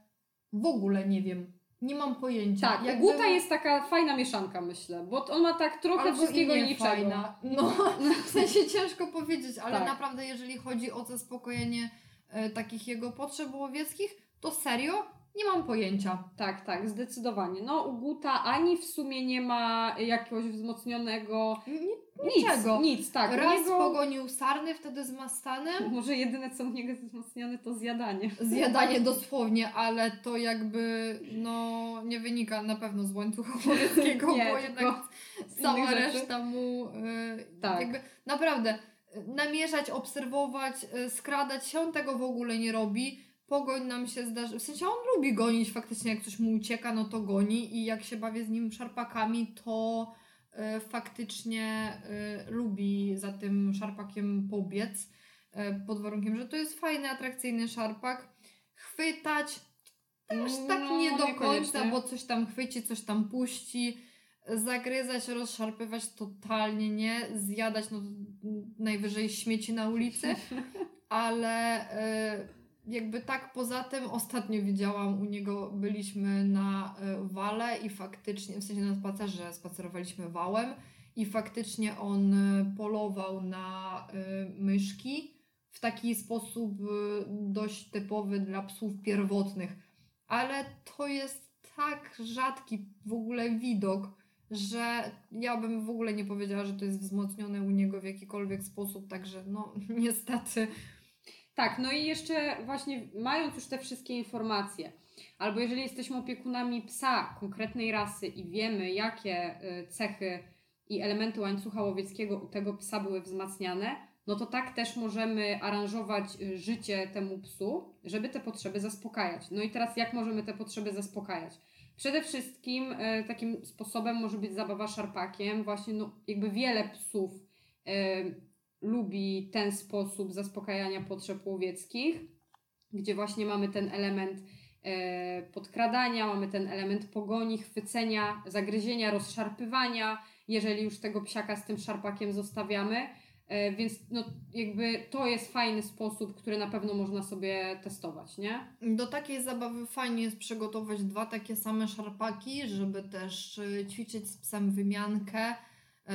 w ogóle nie wiem. Nie mam pojęcia. Tak, Jakby- Guta jest taka fajna mieszanka, myślę, bo on ma tak trochę Albo wszystkiego i i nie niczego. fajna. No, w sensie ciężko powiedzieć, ale Tak. naprawdę jeżeli chodzi o zaspokojenie e, takich jego potrzeb łowieckich, to serio nie mam pojęcia. Tak, tak, zdecydowanie. No u Guta ani w sumie nie ma jakiegoś wzmocnionego... Ni- Nic, Niczego. nic, tak. u Raz niego... pogonił sarny, wtedy z Mastanem. Może jedyne co u niego jest wzmocnione to zjadanie. Zjadanie dosłownie, ale to jakby no nie wynika na pewno z łańcucha łowieckiego, Nie, bo jednak cała reszta mu y, Tak. jakby naprawdę y, namierzać, obserwować, y, skradać się, on tego w ogóle nie robi. Pogoń nam się zdarzy, w sensie on lubi gonić faktycznie, jak coś mu ucieka, no to goni i jak się bawię z nim szarpakami, to y, faktycznie y, lubi za tym szarpakiem pobiec, y, pod warunkiem, że to jest fajny, atrakcyjny szarpak. Chwytać też tak No, nie do końca, bo coś tam chwyci, coś tam puści. Zagryzać, rozszarpywać totalnie nie. Zjadać no najwyżej śmieci na ulicy. Ale jakby tak poza tym ostatnio widziałam u niego, byliśmy na y, wale i faktycznie, w sensie na spacerze spacerowaliśmy wałem i faktycznie on y, polował na y, myszki w taki sposób dość typowy dla psów pierwotnych. Ale to jest tak rzadki w ogóle widok, że ja bym w ogóle nie powiedziała, że to jest wzmocnione u niego w jakikolwiek sposób, także no niestety Tak, no i jeszcze właśnie mając już te wszystkie informacje, albo jeżeli jesteśmy opiekunami psa konkretnej rasy i wiemy, jakie y, cechy i elementy łańcucha łowieckiego u tego psa były wzmacniane, no to tak też możemy aranżować y, życie temu psu, żeby te potrzeby zaspokajać. No i teraz jak możemy te potrzeby zaspokajać? Przede wszystkim y, takim sposobem może być zabawa szarpakiem. Właśnie no, jakby wiele psów lubi ten sposób zaspokajania potrzeb łowieckich, gdzie właśnie mamy ten element e, podkradania, mamy ten element pogoni, chwycenia, zagryzienia, rozszarpywania, jeżeli już tego psiaka z tym szarpakiem zostawiamy. E, więc no, jakby to jest fajny sposób, który na pewno można sobie testować, nie? Do takiej zabawy fajnie jest przygotować dwa takie same szarpaki, żeby też y, ćwiczyć z psem wymiankę,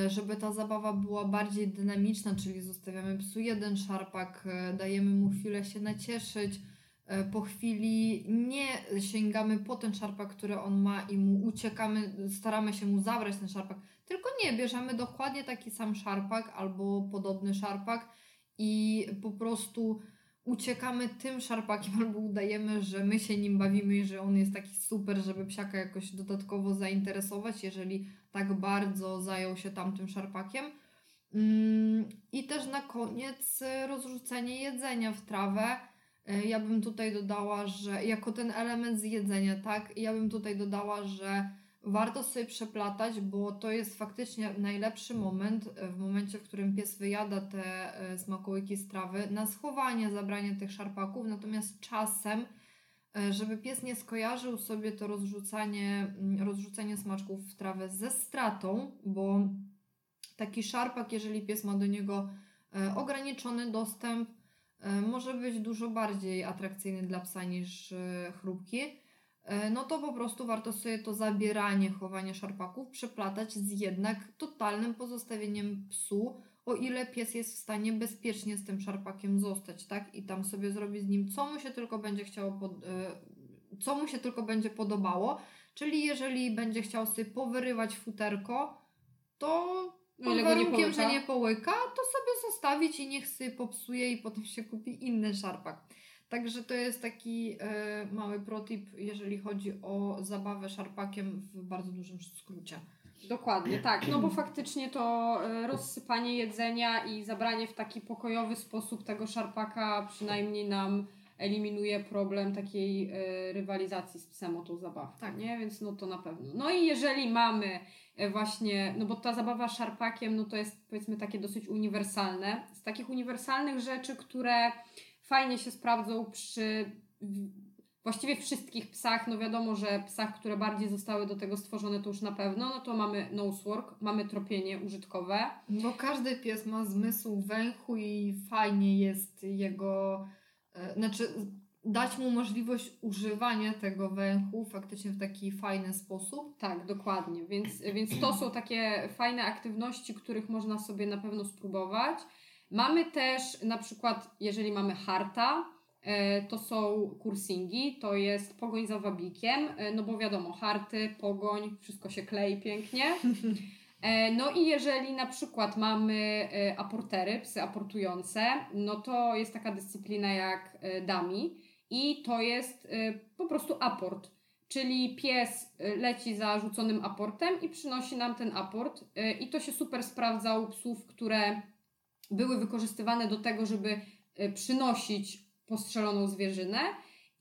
żeby ta zabawa była bardziej dynamiczna, czyli zostawiamy psu jeden szarpak, y, dajemy mu chwilę się nacieszyć, y, po chwili nie sięgamy po ten szarpak, który on ma i mu uciekamy, staramy się mu zabrać ten szarpak, tylko nie, bierzemy dokładnie taki sam szarpak albo podobny szarpak i po prostu uciekamy tym szarpakiem albo udajemy, że my się nim bawimy i że on jest taki super, żeby psiaka jakoś dodatkowo zainteresować, jeżeli tak bardzo zajął się tamtym szarpakiem. Mm, I też na koniec rozrzucenie jedzenia w trawę. Y, Ja bym tutaj dodała, że jako ten element z jedzenia, tak, ja bym tutaj dodała, że warto sobie przeplatać, bo to jest faktycznie najlepszy moment, y, w momencie, w którym pies wyjada te y, smakołyki z trawy, na schowanie, zabranie tych szarpaków, natomiast czasem, y, żeby pies nie skojarzył sobie to rozrzucanie, mm, rozrzucenie smaczków w trawę ze stratą, bo taki szarpak, jeżeli pies ma do niego e, ograniczony dostęp, e, może być dużo bardziej atrakcyjny dla psa niż e, chrupki. E, No to po prostu warto sobie to zabieranie, chowanie szarpaków przeplatać z jednak totalnym pozostawieniem psu, o ile pies jest w stanie bezpiecznie z tym szarpakiem zostać, tak? I tam sobie zrobić z nim, co mu się tylko będzie chciało, pod, e, co mu się tylko będzie podobało. Czyli jeżeli będzie chciał sobie powyrywać futerko, to O pod ile go nie warunkiem, że nie połyka, to sobie zostawić i niech sobie popsuje i potem się kupi inny szarpak. Także to jest taki e, mały protip, jeżeli chodzi o zabawę szarpakiem w bardzo dużym skrócie. Dokładnie, tak. No bo faktycznie to e, rozsypanie jedzenia i zabranie w taki pokojowy sposób tego szarpaka przynajmniej nam eliminuje problem takiej e, rywalizacji z psem o tą zabawkę, Tak. nie? Więc no to na pewno. No i jeżeli mamy właśnie, no bo ta zabawa szarpakiem, no to jest powiedzmy takie dosyć uniwersalne. Z takich uniwersalnych rzeczy, które fajnie się sprawdzą przy właściwie wszystkich psach, no wiadomo, że psach, które bardziej zostały do tego stworzone, to już na pewno, no to mamy nosework, mamy tropienie użytkowe. Bo każdy pies ma zmysł węchu i fajnie jest jego, e, znaczy dać mu możliwość używania tego węchu faktycznie w taki fajny sposób. Tak, dokładnie. Więc, więc to są takie fajne aktywności, których można sobie na pewno spróbować. Mamy też na przykład, jeżeli mamy harta, e, to są kursingi, to jest pogoń za wabikiem, e, no bo wiadomo, harty, pogoń, wszystko się klei pięknie. E, no i jeżeli na przykład mamy aportery, psy aportujące, no to jest taka dyscyplina jak dami i to jest po prostu aport. Czyli pies leci za rzuconym aportem i przynosi nam ten aport. I to się super sprawdza u psów, które były wykorzystywane do tego, żeby e, przynosić postrzeloną zwierzynę.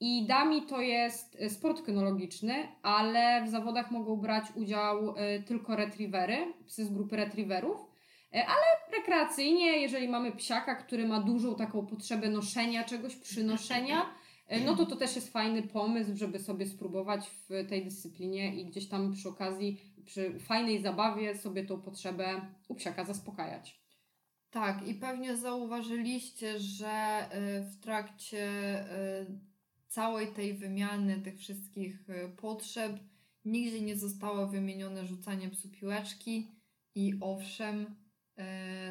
I dami to jest e, sport kynologiczny, ale w zawodach mogą brać udział e, tylko retrievery, psy z grupy retrieverów. Ale rekreacyjnie, jeżeli mamy psiaka, który ma dużą taką potrzebę noszenia czegoś, przynoszenia, no to to też jest fajny pomysł, żeby sobie spróbować w tej dyscyplinie i gdzieś tam przy okazji, przy fajnej zabawie sobie tą potrzebę u psiaka zaspokajać. Tak, i pewnie zauważyliście, że y, w trakcie y, całej tej wymiany tych wszystkich y, potrzeb nigdzie nie zostało wymienione rzucanie psu piłeczki i owszem,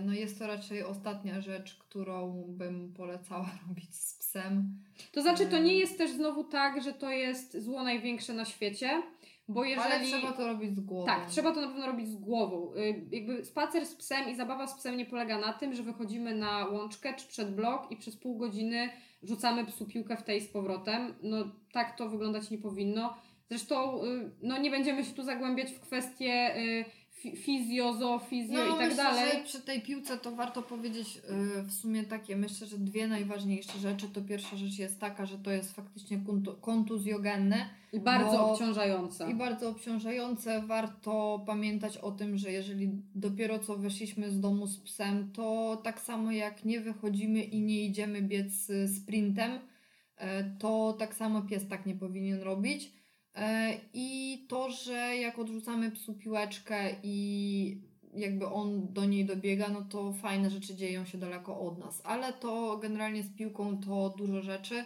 no jest to raczej ostatnia rzecz, którą bym polecała robić z psem. To znaczy, to nie jest też znowu tak, że to jest zło największe na świecie, bo jeżeli... Ale trzeba to robić z głową. Tak, trzeba to na pewno robić z głową. Y, jakby spacer z psem i zabawa z psem nie polega na tym, że wychodzimy na łączkę czy przed blok i przez pół godziny rzucamy psu piłkę w tej z powrotem. No tak to wyglądać nie powinno. Zresztą y, no, nie będziemy się tu zagłębiać w kwestie y, fizjo, zoofizjo no, i tak myślę, dalej. Że przy tej piłce to warto powiedzieć yy, w sumie takie, myślę, że dwie najważniejsze rzeczy. To pierwsza rzecz jest taka, że to jest faktycznie kontuzjogenne. I bardzo obciążające. I bardzo obciążające. Warto pamiętać o tym, że jeżeli dopiero co wyszliśmy z domu z psem, to tak samo jak nie wychodzimy i nie idziemy biec y, sprintem, y, to tak samo pies tak nie powinien robić E, I to, że jak odrzucamy psu piłeczkę i jakby on do niej dobiega, no to fajne rzeczy dzieją się daleko od nas. Ale to generalnie z piłką to dużo rzeczy.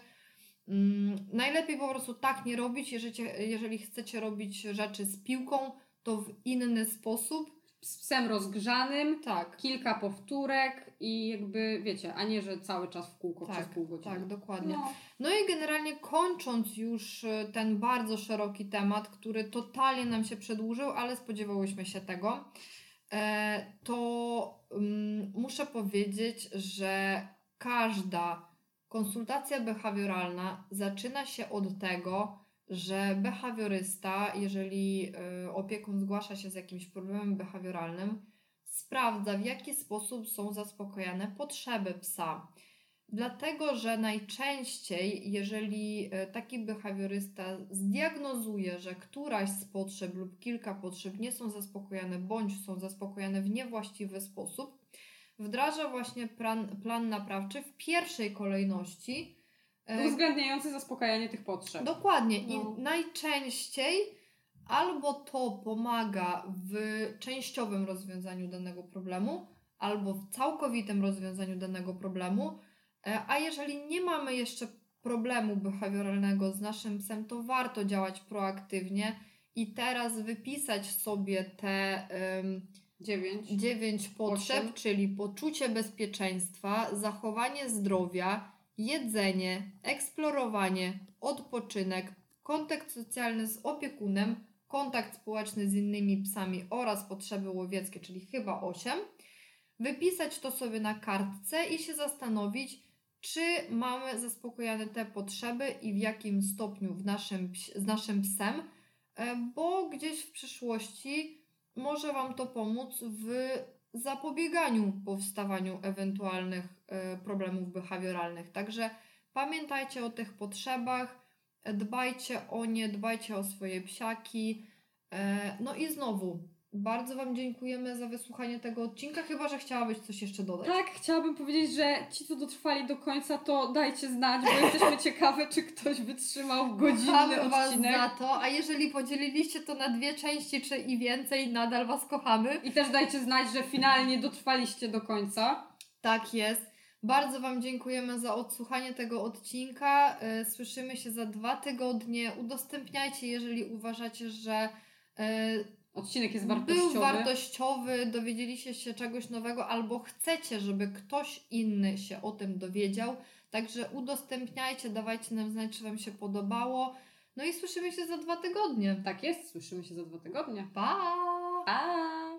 Mm, najlepiej po prostu tak nie robić, jeżeli, jeżeli chcecie robić rzeczy z piłką, to w inny sposób, z psem rozgrzanym, tak. kilka powtórek i jakby wiecie, a nie, że cały czas w kółko tak, przez pół godziny. Tak, dokładnie. No. no i generalnie kończąc już e, ten bardzo szeroki temat, który totalnie nam się przedłużył, ale spodziewałyśmy się tego, e, to um, muszę powiedzieć, że każda konsultacja behawioralna zaczyna się od tego, że behawiorysta, jeżeli y, opiekun zgłasza się z jakimś problemem behawioralnym, sprawdza w jaki sposób są zaspokojane potrzeby psa. Dlatego, że najczęściej, jeżeli y, taki behawiorysta zdiagnozuje, że któraś z potrzeb lub kilka potrzeb nie są zaspokojone bądź są zaspokojone w niewłaściwy sposób, wdraża właśnie plan, plan naprawczy w pierwszej kolejności E, Uwzględniający zaspokajanie tych potrzeb. Dokładnie. No. I najczęściej albo to pomaga w częściowym rozwiązaniu danego problemu, albo w całkowitym rozwiązaniu danego problemu. E, a jeżeli nie mamy jeszcze problemu behawioralnego z naszym psem, to warto działać proaktywnie i teraz wypisać sobie te um, dziewięć. dziewięć potrzeb, 8. czyli poczucie bezpieczeństwa, zachowanie zdrowia, jedzenie, eksplorowanie, odpoczynek, kontakt socjalny z opiekunem, kontakt społeczny z innymi psami oraz potrzeby łowieckie, czyli chyba 8. Wypisać to sobie na kartce i się zastanowić, czy mamy zaspokojone te potrzeby i w jakim stopniu w naszym, z naszym psem, e, bo gdzieś w przyszłości może Wam to pomóc w zapobieganiu powstawaniu ewentualnych e, problemów behawioralnych. Także pamiętajcie o tych potrzebach, dbajcie o nie, dbajcie o swoje psiaki. E, no i znowu, bardzo Wam dziękujemy za wysłuchanie tego odcinka, chyba że chciałabyś coś jeszcze dodać. Tak, chciałabym powiedzieć, że ci, co dotrwali do końca, to dajcie znać, bo jesteśmy ciekawe, czy ktoś wytrzymał godzinny Kochamy Was odcinek. za to, a jeżeli podzieliliście to na dwie części czy i więcej, nadal Was kochamy. I też dajcie znać, że finalnie dotrwaliście do końca. Tak jest. Bardzo Wam dziękujemy za odsłuchanie tego odcinka. Y, Słyszymy się za dwa tygodnie. Udostępniajcie, jeżeli uważacie, że y, Odcinek jest był wartościowy. wartościowy, dowiedzieliście się czegoś nowego, albo chcecie, żeby ktoś inny się o tym dowiedział. Także udostępniajcie, dawajcie nam znać, czy Wam się podobało. No i słyszymy się za dwa tygodnie. Tak jest, słyszymy się za dwa tygodnie. Pa! Pa!